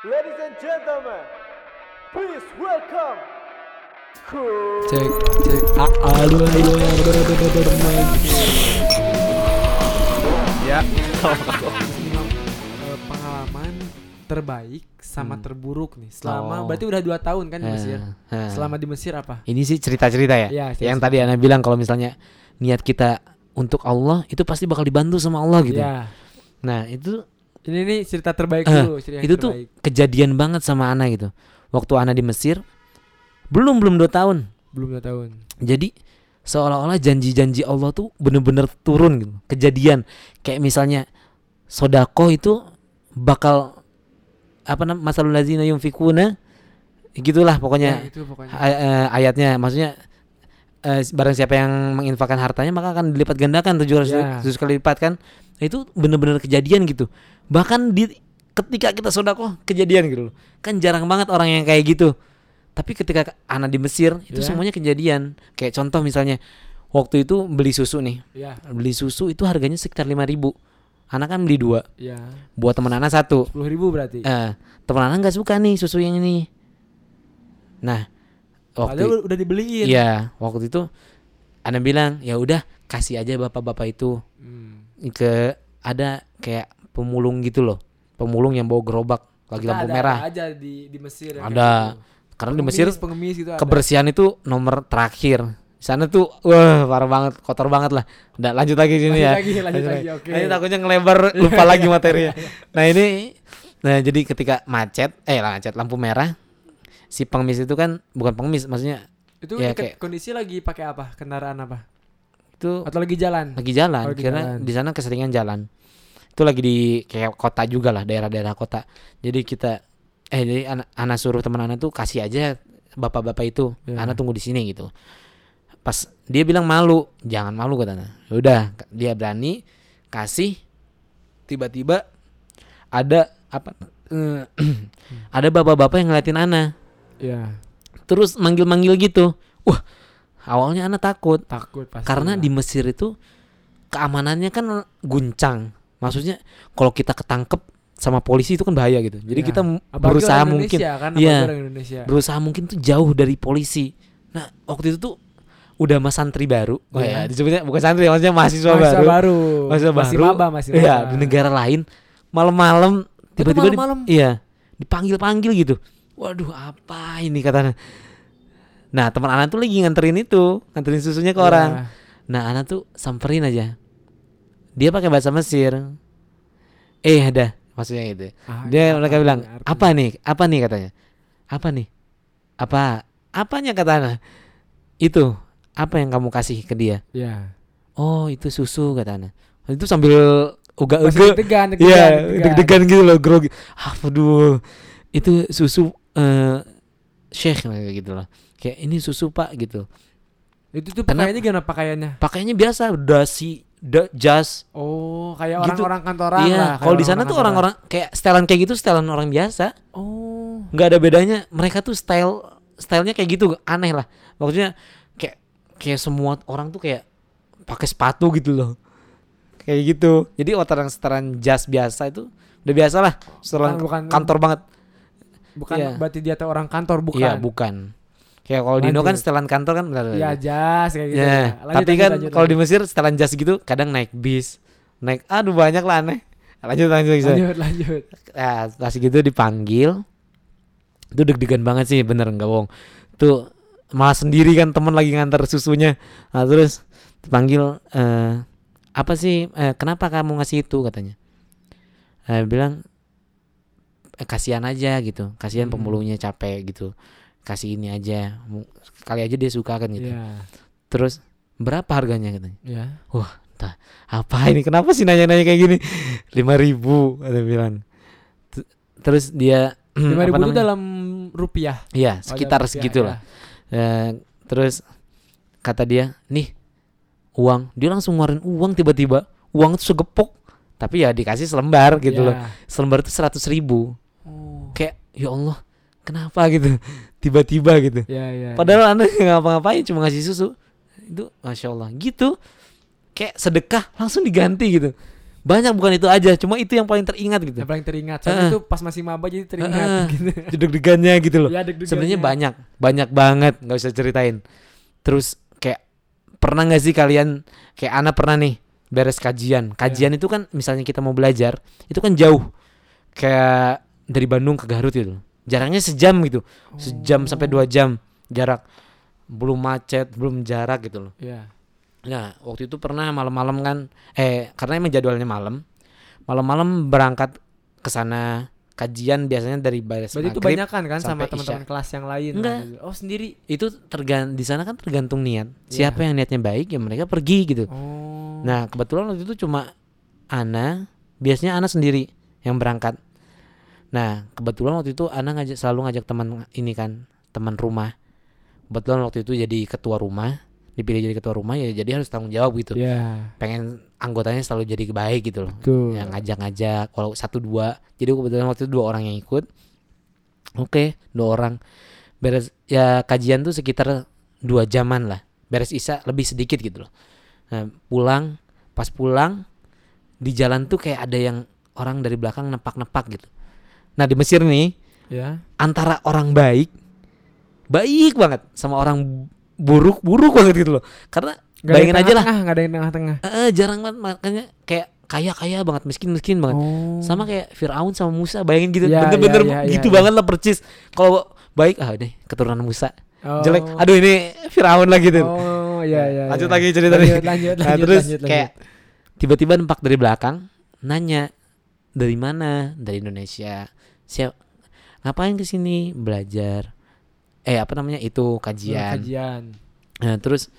Ladies and gentlemen, please welcome. cek cek A- aduh aduh aduh aduh aduh aduh aduh Ya. Eh, pengalaman terbaik sama Hmm. terburuk nih selama Oh. berarti udah dua tahun kan di Eh, Mesir eh. selama di Mesir apa Ini sih cerita-cerita ya. Iya, cerita-cerita. yang tadi Ana bilang kalau misalnya niat kita untuk Allah itu pasti bakal dibantu sama Allah gitu. ya Nah, itu ini nih cerita terbaik Eh, dulu cerita itu tuh terbaik. kejadian banget sama Ana gitu. Waktu Ana di Mesir belum belum dua tahun. belum dua tahun Jadi seolah-olah janji-janji Allah tuh bener-bener turun gitu. Kejadian kayak misalnya sodako itu bakal apa namanya masalul lazina yunfikuna gitulah pokoknya Ya, itu pokoknya ay- eh, ayatnya maksudnya eh, barang siapa yang menginfakkan hartanya maka akan dilipat gandakan 700 Ya. 700 kali lipat kan? Nah, itu bener-bener kejadian gitu. Bahkan di ketika kita sodako kejadian gitu loh. Kan jarang banget orang yang kayak gitu. Tapi ketika anak di Mesir itu Ya. semuanya kejadian. Kayak contoh misalnya waktu itu beli susu nih. Ya. Beli susu itu harganya sekitar 5000 ribu. Anak kan beli dua. Ya. Buat teman anak satu. Sepuluh ribu berarti? Eh teman anak nggak suka nih susu yang ini. Nah waktu Padahal udah dibeliin Iya, waktu itu Ana bilang, ya udah kasih aja bapak-bapak itu Hmm. ke ada kayak pemulung gitu loh, pemulung yang bawa gerobak lagi Kita lampu ada merah. aja di di Mesir Ada. kayak gitu. Karena di Mesir Pengemis, pengemis gitu ada. kebersihan itu nomor terakhir. Di sana tuh, wah parah banget, kotor banget lah. Udah lanjut lagi sini lanjut ya. lagi lanjut lagi oke Nah, ini takutnya ngelebar lupa lagi materinya. Nah ini, nah jadi ketika macet, eh macet lampu merah, si pengemis itu kan bukan pengemis, maksudnya itu ya, kayak- kondisi lagi pakai apa? Kendaraan apa? Itu atau lagi jalan? lagi jalan lagi karena di sana keseringan jalan. Itu lagi di kayak kota juga lah daerah-daerah kota. Jadi kita eh jadi anak anak suruh teman anak tuh kasih aja bapak-bapak itu Ya. anak tunggu di sini gitu. Pas dia bilang malu jangan malu katanya udah dia berani kasih tiba-tiba ada apa eh, ada bapak-bapak yang ngeliatin Ana ya terus manggil-manggil gitu wah awalnya Ana takut takut pasti karena di Mesir itu keamanannya kan guncang. Maksudnya kalau kita ketangkep sama polisi itu kan bahaya gitu. Jadi Ya. kita Apalagi berusaha mungkin kan Iya. Indonesia berusaha mungkin tuh jauh dari polisi. Nah, waktu itu tuh udah mas santri baru. Oh Iya. ya, disebutnya bukan santri, maksudnya mahasiswa, Mahasiswa baru. baru Mahasiswa masih baru. maba masih Iya, maba. di negara lain malam-malam tiba-tiba di- malam-malam? iya, dipanggil-panggil gitu. Waduh, apa ini katanya. Nah, teman anak tuh lagi nganterin itu, nganterin susunya ke Ya. orang. Nah, anak tuh samperin aja. Dia pakai bahasa Mesir. Eh, ada maksudnya gitu. Ah, Dia apa mereka bilang, artinya? "Apa nih? Apa nih?" katanya. "Apa nih?" "Apa? Apanya?" kata anak. "Itu, apa yang kamu kasih ke dia?" ya "Oh, itu susu," kata anak. Itu sambil masih uga-uga. deg-degan deg-degan Iya, deg-degan. deg-degan gitu loh, grogi. Ah, aduh. Itu susu eh Syekh kayak gitu loh. Kayak ini susu, Pak gitu. itu tuh Kenapa? pakaiannya gimana pakaiannya Pakainya biasa dasi, da, jas, oh kayak Gitu. orang-orang kantoran lah iya, kayak kalau di sana tuh kantoran. orang-orang kayak setelan kayak gitu setelan orang biasa. oh nggak ada bedanya. Mereka tuh style stylenya kayak gitu, aneh lah. Maksudnya kayak kayak semua orang tuh kayak pakai sepatu gitu loh. Kayak gitu. Jadi orang setelan jas biasa itu udah biasa lah. Setelan Bukan- bukan- kantor banget. Bukan Iya. berarti dia orang kantor bukan Iya, bukan. Kayak kalau di Indo kan setelan kantor kan Iya jas kayak gitu Ya, ya. Lanjut, tapi lanjut, kan kalau di. Mesir setelan jas gitu kadang naik bis, naik aduh banyak lah aneh. Lanjut lanjut lanjut. lanjut lanjut Nah, pas gitu dipanggil. Itu deg-degan banget sih, bener nggak bohong. Tuh malah sendiri kan temen lagi nganter susunya. Nah, terus dipanggil eh apa sih eh, kenapa kamu ngasih itu katanya. Eh, bilang eh, kasihan aja gitu. Kasihan Hmm. pemulungnya capek gitu. Kasih ini aja. Kali aja dia suka kan gitu. Iya Terus berapa harganya katanya? Iya Apa ini? Kenapa sih nanya-nanya kayak gini? Lima ribu ada bilang. T- Terus dia lima ribu itu dalam rupiah Iya, Oh, sekitar dalam rupiah, segitu lah. Eh, terus kata dia, "Nih, uang." Dia langsung ngeluarin uang tiba-tiba. Uang itu segepok. Tapi ya dikasih selembar gitu loh. Iya. Selembar itu seratus ribu. Oh Kayak ya Allah, kenapa gitu? Tiba-tiba gitu. ya ya Padahal anda nggak ngapa-ngapain, cuma ngasih susu. Itu masya Allah gitu. Kayak sedekah langsung diganti gitu. banyak bukan itu aja cuma itu yang paling teringat gitu Yang paling teringat. Soalnya Heeh. itu pas masih maba jadi teringat Heeh. gitu. deg-degannya gitu loh Ya, sebenarnya banyak banyak banget nggak usah ceritain terus kayak pernah nggak sih kalian kayak Ana pernah nih beres kajian kajian itu kan misalnya kita mau belajar itu kan jauh kayak dari Bandung ke Garut gitu jaraknya sejam gitu sejam sampai dua jam jarak belum macet belum jarak gitu loh Iya. Nah, waktu itu pernah malam-malam kan eh karena emang jadwalnya malam. Malam-malam berangkat ke sana kajian biasanya dari beres Berarti itu banyak kan kan sama teman-teman kelas yang lain. Enggak. Oh, sendiri. Itu tergan di sana kan tergantung niat. Iya. Siapa yang niatnya baik ya mereka pergi gitu. Oh. Nah, kebetulan waktu itu cuma Ana, biasanya Ana sendiri yang berangkat. Nah, kebetulan waktu itu Ana ngajak selalu ngajak teman ini kan, teman rumah. Kebetulan waktu itu jadi ketua rumah, dipilih jadi ketua rumah ya jadi harus tanggung jawab gitu. Iya. pengen anggotanya selalu jadi baik gitu loh Tuh. yang ngajak-ngajak kalau satu dua jadi kebetulan waktu itu dua orang yang ikut oke dua orang beres ya kajian tuh sekitar dua jaman lah beres isa lebih sedikit gitu loh nah, pulang pas pulang di jalan tuh kayak ada yang orang dari belakang nepak-nepak gitu nah di Mesir nih Ya. antara orang baik baik banget sama orang buruk buruk banget gitu loh karena ada bayangin yang aja lah nggak ada yang tengah-tengah. Eh, jarang banget makanya kayak kaya kaya banget miskin miskin banget Oh. sama kayak Fir'aun sama Musa bayangin gitu Ya, bener-bener ya, ya, gitu ya, banget lah percis kalau baik ah ini keturunan Musa Oh. jelek aduh ini Fir'aun lagi gitu Oh, iya iya. lanjut iya. lagi cerita. Lanjut, lanjut, nah lanjut, terus lanjut, kayak tiba-tiba nempak dari belakang nanya dari mana dari Indonesia siap ngapain ke sini belajar eh apa namanya itu kajian kajian. Nah, terus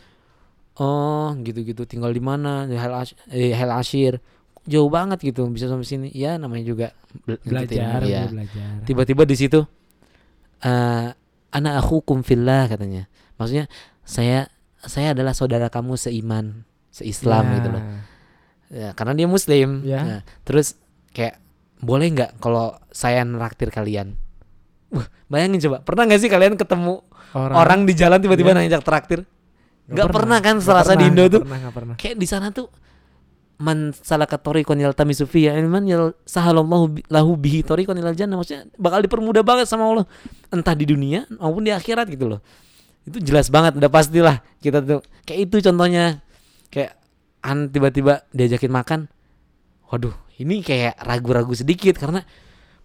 oh gitu-gitu tinggal di mana di Hel Ash- eh, Hel Ashir jauh banget gitu bisa sampai sini ya namanya juga bel- ngikutin, Belajar, ya. belajar. tiba-tiba di situ eh anak aku kumfillah katanya maksudnya saya saya adalah saudara kamu seiman seislam Ya. gitu loh ya, karena dia muslim Ya. Nah, terus kayak boleh nggak kalau saya neraktir kalian? Wah, bayangin coba pernah nggak sih kalian ketemu orang, di jalan tiba-tiba Iya. ngajak traktir? Nggak pernah, kan serasa di pernah, Indo nggak tuh? Pernah, nggak pernah. kayak di sana tuh man salaka tariqan yaltamisu fihi ilman yal sahalallahu lahu bihi tariqan ilal jannah. Maksudnya bakal dipermudah banget sama Allah. Entah di dunia maupun di akhirat gitu loh. Itu jelas banget udah pastilah kita tuh. Kayak itu contohnya. Kayak an tiba-tiba diajakin makan waduh ini kayak ragu-ragu sedikit karena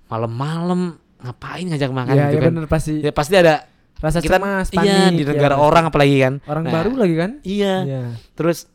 malam-malam ngapain ngajak makan Iya, gitu iya kan bener pasti. ya pasti ada Rasa kita cemas, iya panik. di ya, negara pasti. orang apalagi kan Orang Nah, baru lagi kan? iya Iya. terus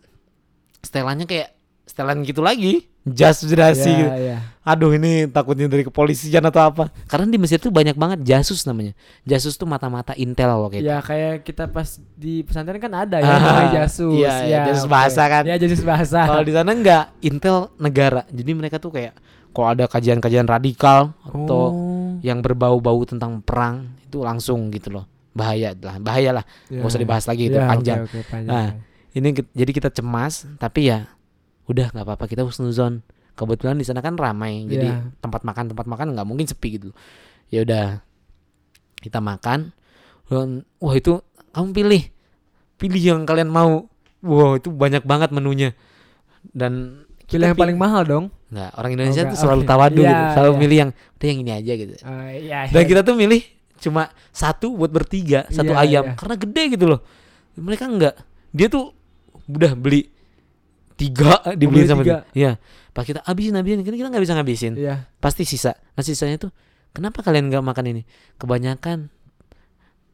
setelannya kayak setelan gitu lagi jas jasi Iya, gitu. iya. aduh ini takutnya dari kepolisian atau apa karena di Mesir tuh banyak banget jasus namanya jasus tuh mata-mata intel loh kayak Ya kayak kita pas di pesantren kan ada ya Ah, namanya jasus. iya, iya, jasus oke. bahasa kan. Iya jasus bahasa. kalau di sana enggak intel negara jadi mereka tuh kayak kalau ada kajian-kajian radikal atau Oh, yang berbau-bau tentang perang itu langsung gitu loh bahaya lah bahaya lah iya. nggak usah dibahas lagi itu oke, panjang oke, panjang. Nah, ini ke- jadi kita cemas tapi ya udah nggak apa-apa kita husnuzon kebetulan di sana kan ramai jadi Iya. tempat makan tempat makan nggak mungkin sepi gitu ya udah kita makan dan wah itu kamu pilih pilih yang kalian mau wow itu banyak banget menunya dan Pilih yang paling mahal dong. nggak orang Indonesia Oke, tuh selalu oke. tawadu Iya, gitu selalu iya. milih yang udah yang ini aja gitu Ah, iya, dan iya. kita tuh milih cuma satu buat bertiga satu Iya, ayam iya. karena gede gitu loh mereka enggak dia tuh udah beli tiga dibeliin beli sama tiga. dia iya. Pas kita habisin habisin kan kita nggak bisa ngabisin. Iya. pasti sisa. Nah sisanya tuh kenapa kalian nggak makan ini? Kebanyakan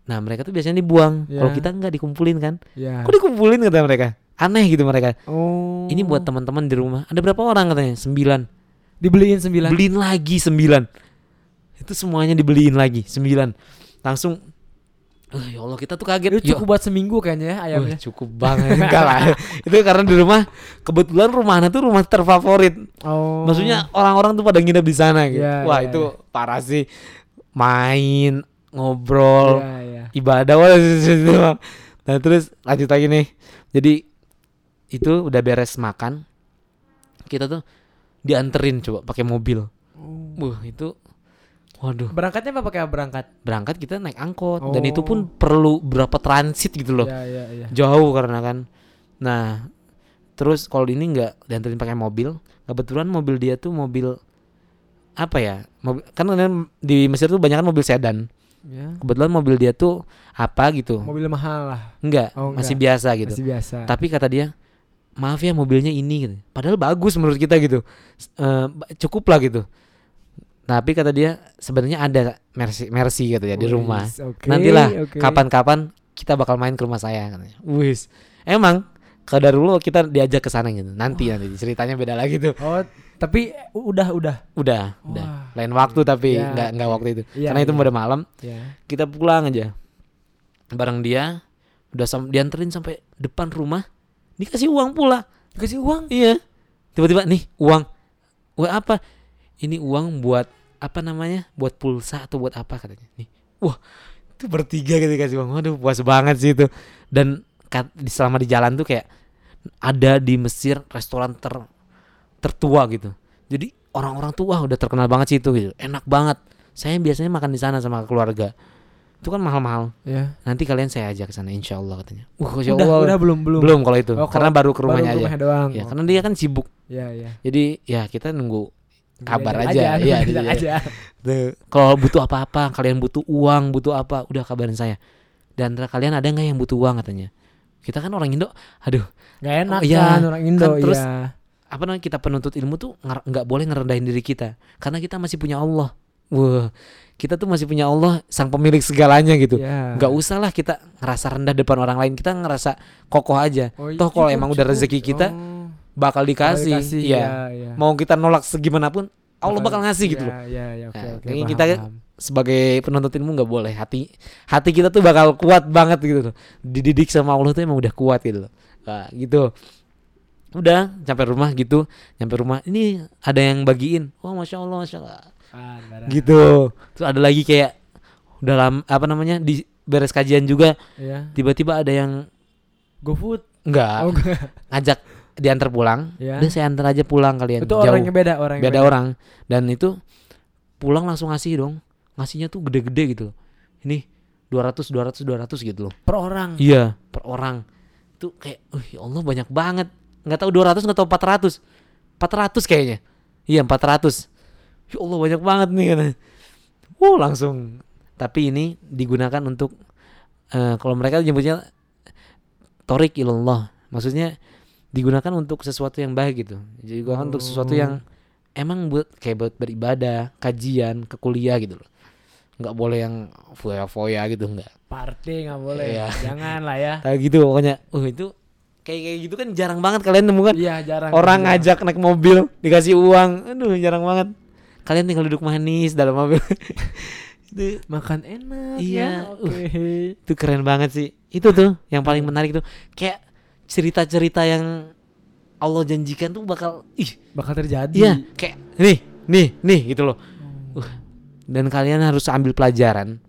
nah mereka tuh biasanya dibuang. Iya. kalau kita nggak dikumpulin kan? Iya. kok dikumpulin kata mereka? Aneh gitu mereka. Oh. ini buat teman-teman di rumah. Ada berapa orang katanya? Sembilan. Dibeliin sembilan. beliin lagi sembilan. Itu semuanya dibeliin lagi sembilan. Langsung eh, ya Allah kita tuh kaget. Itu Ya, cukup buat seminggu kayaknya ya ayamnya. cukup banget. Enggak lah. Itu karena di rumah kebetulan rumahnya tuh rumah terfavorit. Oh. maksudnya orang-orang tuh pada nginep di sana gitu. Iya, wah iya, itu parah sih. Main ngobrol Iya, iya. ibadah. Wah situ. nah terus lanjut lagi nih. Jadi itu udah beres makan. Kita tuh dianterin coba pakai mobil. Oh. wah itu waduh Berangkatnya apa pakai berangkat? berangkat kita naik angkot dan itu Oh. pun perlu berapa transit gitu loh Iya, iya, iya. jauh karena kan nah terus kalau ini nggak dianterin pakai mobil kebetulan mobil dia tuh mobil apa ya mobil kan di Mesir tuh banyak kan mobil sedan Ya. kebetulan mobil dia tuh apa gitu Mobil mahal lah. enggak Oh, masih enggak. biasa gitu Masih biasa. tapi kata dia maaf ya mobilnya ini gitu. padahal bagus menurut kita gitu eh, ba- cukup lah gitu tapi kata dia sebenarnya ada Mercy Mercy gitu ya di rumah oke, nantilah oke. kapan-kapan kita bakal main ke rumah saya katanya. Wis. Emang kalau dulu kita diajak ke sana gitu. Nanti nanti ceritanya beda lagi tuh. Oh, tapi udah udah. Udah, udah. Wah. Lain waktu tapi Ya, nggak nggak waktu itu. Iya, Karena itu iya. udah malam, Ya. kita pulang aja. Bareng dia udah sam dianterin sampai depan rumah. Dikasih uang pula. Kasih uang. Iya. Tiba-tiba nih uang. Uang apa? Ini uang buat apa namanya? Buat pulsa atau buat apa katanya. Nih. Wah, itu bertiga gitu dikasih uang. Waduh, puas banget sih itu. Dan di selama di jalan tuh kayak ada di Mesir restoran ter tertua gitu. Jadi orang-orang tuh wah udah terkenal banget sih itu gitu. Enak banget. Saya biasanya makan di sana sama keluarga. Itu kan mahal-mahal. Ya. Nanti kalian saya ajak ke sana insya Allah katanya. Wah, insya Udah, Allah. udah belum belum. belum kalau itu. Oh, karena baru ke rumahnya Baru aja. doang. Ya, Oh. karena dia kan sibuk. Ya, ya. Jadi ya kita nunggu kabar Diajak aja. Iya, diajak iya. aja. Tuh, Kalau butuh apa-apa, kalian butuh uang, butuh apa, udah kabarin saya. Dan antara kalian ada nggak yang butuh uang katanya? Kita kan orang Indo, aduh, Gak enak Oh, iya. kan orang Indo Kan terus ya. apa namanya kita penuntut ilmu tuh nggak boleh ngerendahin diri kita, karena kita masih punya Allah. Wah, kita tuh masih punya Allah, sang pemilik segalanya gitu. Ya. Nggak usah lah kita ngerasa rendah depan orang lain, kita ngerasa kokoh aja. Oh, Toh kalau cukup, emang udah rezeki kita, Oh, Bakal dikasih, dikasih, Iya. ya, ya. Mau kita nolak segimanapun, Allah bakal ngasih gitu loh. Ya, ya, ya, oke, Nah, kayaknya paham, kita paham. sebagai penuntut ilmu nggak boleh hati hati kita tuh bakal kuat banget gitu loh dididik sama Allah tuh emang udah kuat gitu loh nah, gitu udah sampai rumah gitu nyampe rumah ini ada yang bagiin wah masya Allah masya Allah Ah, gitu terus ada lagi kayak udah lama apa namanya di beres kajian juga Ya. tiba-tiba ada yang GoFood. enggak Oh, enggak. ngajak diantar pulang. Ya. udah saya antar aja pulang kalian Itu jauh. orangnya beda, orang beda orang. Dan itu pulang langsung ngasih dong. Ngasihnya tuh gede-gede gitu loh. Ini 200 200 200 gitu loh. Per orang. iya per orang. Itu kayak uh ya Allah banyak banget. Nggak tahu 200 nggak tahu 400 400 kayaknya. Iya 400 ya Allah banyak banget nih katanya. Wuh langsung. Tapi ini digunakan untuk eh, kalau mereka nyebutnya torik ilallah. Maksudnya digunakan untuk sesuatu yang baik gitu jadi digunakan untuk sesuatu Oh. yang emang buat kayak buat beribadah kajian ke kuliah gitu loh nggak boleh yang foya-foya gitu nggak Party nggak boleh. Iya. Jangan lah ya. kayak gitu pokoknya uh itu kayak kayak gitu kan jarang banget kalian nemu kan Iya, jarang. orang jarang. ngajak naik mobil dikasih uang aduh jarang banget kalian tinggal duduk manis dalam mobil itu makan enak Iya, ya. Oke. itu keren banget sih itu tuh yang paling menarik tuh kayak cerita-cerita yang Allah janjikan tuh bakal ih Bakal terjadi. iya kayak nih nih nih gitu loh uh, dan kalian harus ambil pelajaran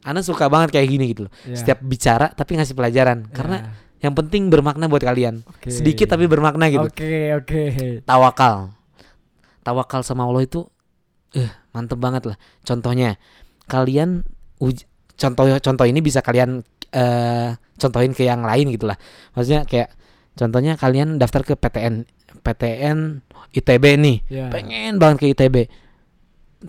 Ana suka banget kayak gini gitu loh Iya. setiap bicara tapi ngasih pelajaran karena Ya. yang penting bermakna buat kalian Oke. sedikit tapi bermakna gitu Oke, oke. tawakal tawakal sama Allah itu eh mantep banget lah contohnya kalian uj- contoh contoh ini bisa kalian eh contohin ke yang lain gitulah. Maksudnya kayak contohnya kalian daftar ke PTN PTN ITB nih. Ya. pengen banget ke ITB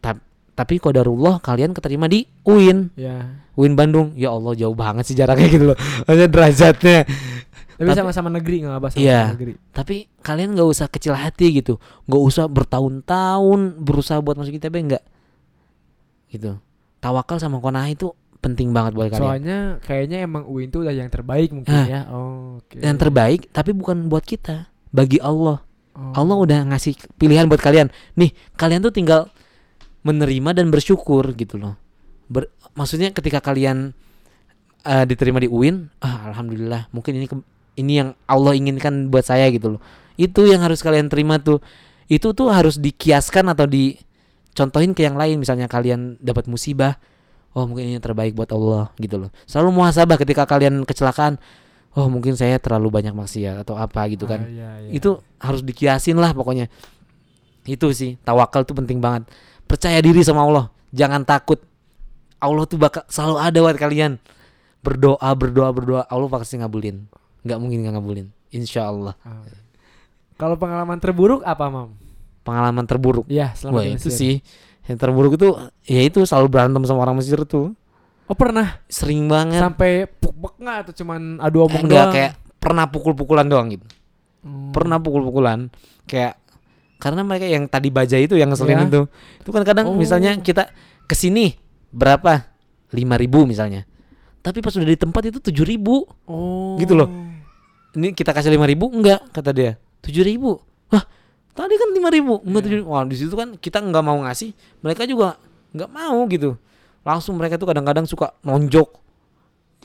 Ta- tapi kodarullah kalian keterima di UIN. Ya. UIN Bandung. Ya Allah jauh banget sih jaraknya gitu loh. Maksudnya derajatnya. Tapi, sama-sama negeri nggak apa sama Iya. negeri. tapi kalian nggak usah kecil hati gitu. Nggak usah bertahun-tahun berusaha buat masuk ITB nggak. Gitu. Tawakal sama konah itu penting banget buat kalian Soalnya kayaknya emang UIN itu udah yang terbaik mungkin Ah. ya. Oh, oke. yang terbaik tapi bukan buat kita bagi Allah Oh. Allah udah ngasih pilihan buat kalian nih kalian tuh tinggal menerima dan bersyukur gitu loh Ber- maksudnya ketika kalian eh, diterima di UIN ah alhamdulillah mungkin ini ke- ini yang Allah inginkan buat saya gitu loh itu yang harus kalian terima tuh itu tuh harus dikiaskan atau dicontohin ke yang lain misalnya kalian dapat musibah oh mungkin ini yang terbaik buat Allah gitu loh. Selalu muhasabah ketika kalian kecelakaan. Oh mungkin saya terlalu banyak maksiat atau apa gitu kan. Ah, iya, iya. itu harus dikiasin lah pokoknya. Itu sih tawakal tuh penting banget. Percaya diri sama Allah. Jangan takut. Allah tuh bakal selalu ada buat kalian. Berdoa berdoa berdoa. Allah pasti ngabulin. Nggak mungkin nggak ngabulin. Insya Allah. Ah. Kalau pengalaman terburuk apa, Mam? Pengalaman terburuk. Iya, selama Wah itu sih yang terburuk itu ya itu selalu berantem sama orang Mesir tuh Oh, pernah sering banget. sampai pukbek nggak atau cuman adu Eh, omong enggak doang? kayak pernah pukul-pukulan doang gitu. Hmm. Pernah pukul-pukulan kayak karena mereka yang tadi baja itu yang ngeselin Ya. itu. Itu kan kadang Oh. misalnya kita ke sini berapa? 5000 misalnya. Tapi pas udah di tempat itu 7000 Oh. Gitu loh. Ini kita kasih 5000 enggak kata dia. 7000 Wah, tadi kan 5000 enggak Iya. 7000 Wah, di situ kan kita nggak mau ngasih, mereka juga nggak mau gitu. Langsung mereka tuh kadang-kadang suka nonjok.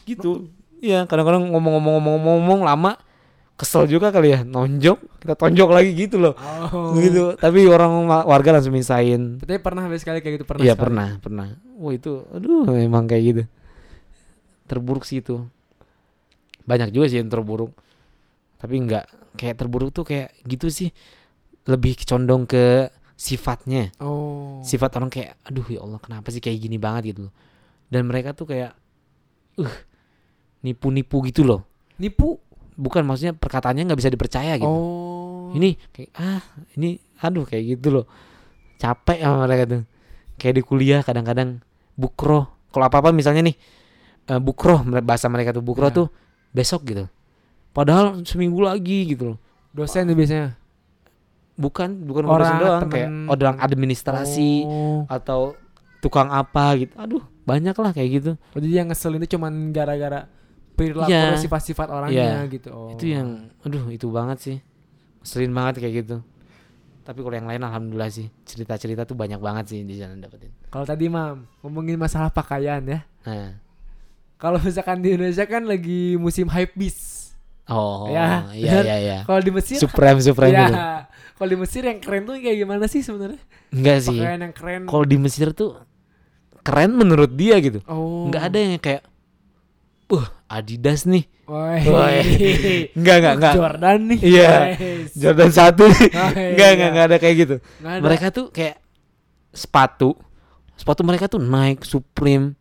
Gitu. Iya, kadang-kadang ngomong-ngomong-ngomong-ngomong lama kesel juga kali ya nonjok kita tonjok lagi gitu loh. Oh. gitu. Tapi orang wa- warga langsung misain Tapi pernah habis sekali kayak gitu pernah. iya pernah pernah. Wah itu aduh memang kayak gitu. Terburuk sih itu. Banyak juga sih yang terburuk. Tapi enggak kayak terburuk tuh kayak gitu sih lebih condong ke sifatnya Oh. sifat orang kayak aduh ya Allah kenapa sih kayak gini banget gitu loh dan mereka tuh kayak uh nipu-nipu gitu loh nipu. bukan maksudnya perkataannya nggak bisa dipercaya gitu Oh. ini kayak ah ini aduh kayak gitu loh capek sama mereka tuh kayak di kuliah kadang-kadang bukroh kalau apa apa misalnya nih eh, bukroh mere- bahasa mereka tuh bukroh Ya. tuh besok gitu padahal seminggu lagi gitu loh dosen tuh biasanya. Bukan bukan Orang, doang temen. kayak orang administrasi Oh. atau tukang apa gitu aduh banyak lah kayak gitu Oh, jadi yang ngeselin itu cuman gara-gara perilaku atau sifat-sifat orangnya Iya. gitu. Oh. itu yang aduh itu banget sih sering banget kayak gitu tapi kalau yang lain alhamdulillah sih cerita-cerita tuh banyak banget sih di sana dapetin Kalau tadi Mam ngomongin masalah pakaian ya. nah Kalau misalkan di Indonesia kan lagi musim hype beast. Oh, Ya, iya iya iya. Kalau di Mesir Supreme Supreme ya. gitu. Kalau di Mesir yang keren tuh kayak gimana sih sebenarnya? Enggak sih. Pakaian yang keren. Kalau di Mesir tuh keren menurut dia gitu. Oh. Enggak ada yang kayak Wah, Adidas nih. Woi. Enggak enggak enggak. Jordan nih. Iya. Wes. Jordan satu Enggak iya. enggak enggak ada kayak gitu. Ada. Mereka tuh kayak sepatu. Sepatu mereka tuh Nike, Supreme,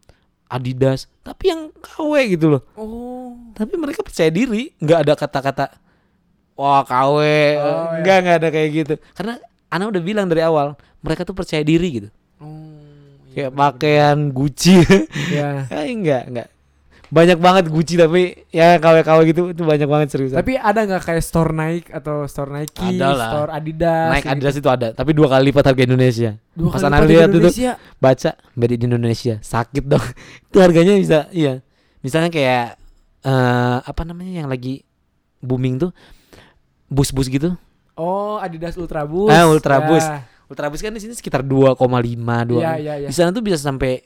Adidas, tapi yang KW gitu loh. Oh. Tapi mereka percaya diri, nggak ada kata-kata wah KW, Oh, iya. nggak nggak ada kayak gitu. Karena Ana udah bilang dari awal, mereka tuh percaya diri gitu. Oh. Kayak pakaian Gucci. Ya. Eh, enggak, enggak. Banyak banget Gucci tapi ya KW-KW gitu itu banyak banget serius. Tapi ada nggak kayak store Nike atau store Nike, Ada lah. store Adidas? naik gitu? Adidas itu ada, tapi dua kali lipat harga Indonesia. Dua Pas kali lipat di lihat itu Indonesia. baca made in Indonesia, sakit dong. itu harganya bisa iya. Misalnya kayak eh apa namanya yang lagi booming tuh bus-bus gitu. Oh, Adidas Ultra Boost. Ah, Ultra Boost. Ya. Ultrabus kan di sini sekitar 2,5 2. Iya, iya, iya. Di sana tuh bisa sampai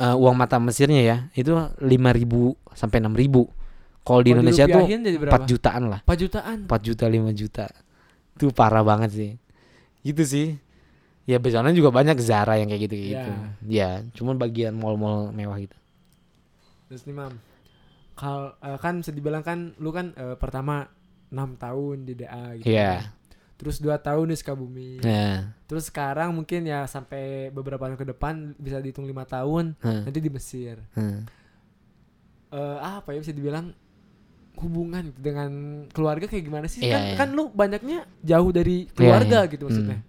eh, uang mata Mesirnya ya, itu 5.000 sampai 6.000. Kalau di Kalau Indonesia tuh dirupiahin jadi berapa? 4 jutaan lah. 4 jutaan. 4 juta 5 juta. Itu parah banget sih. Gitu sih. Ya biasanya juga banyak Zara yang kayak gitu gitu. Ya, cuman bagian mall-mall mewah gitu. Terus nih, Mam. Kalau eh, kan bisa dibilang kan lu kan eh, pertama 6 tahun di DA gitu. Iya. kan. Terus 2 tahun di Sukabumi. Nah, Terus sekarang mungkin ya sampai beberapa tahun ke depan bisa dihitung lima tahun hmm, nanti di Mesir. hmm. eh apa ya bisa dibilang hubungan dengan keluarga kayak gimana sih? Iya, kan, iya. kan lu banyaknya jauh dari keluarga iya. gitu maksudnya.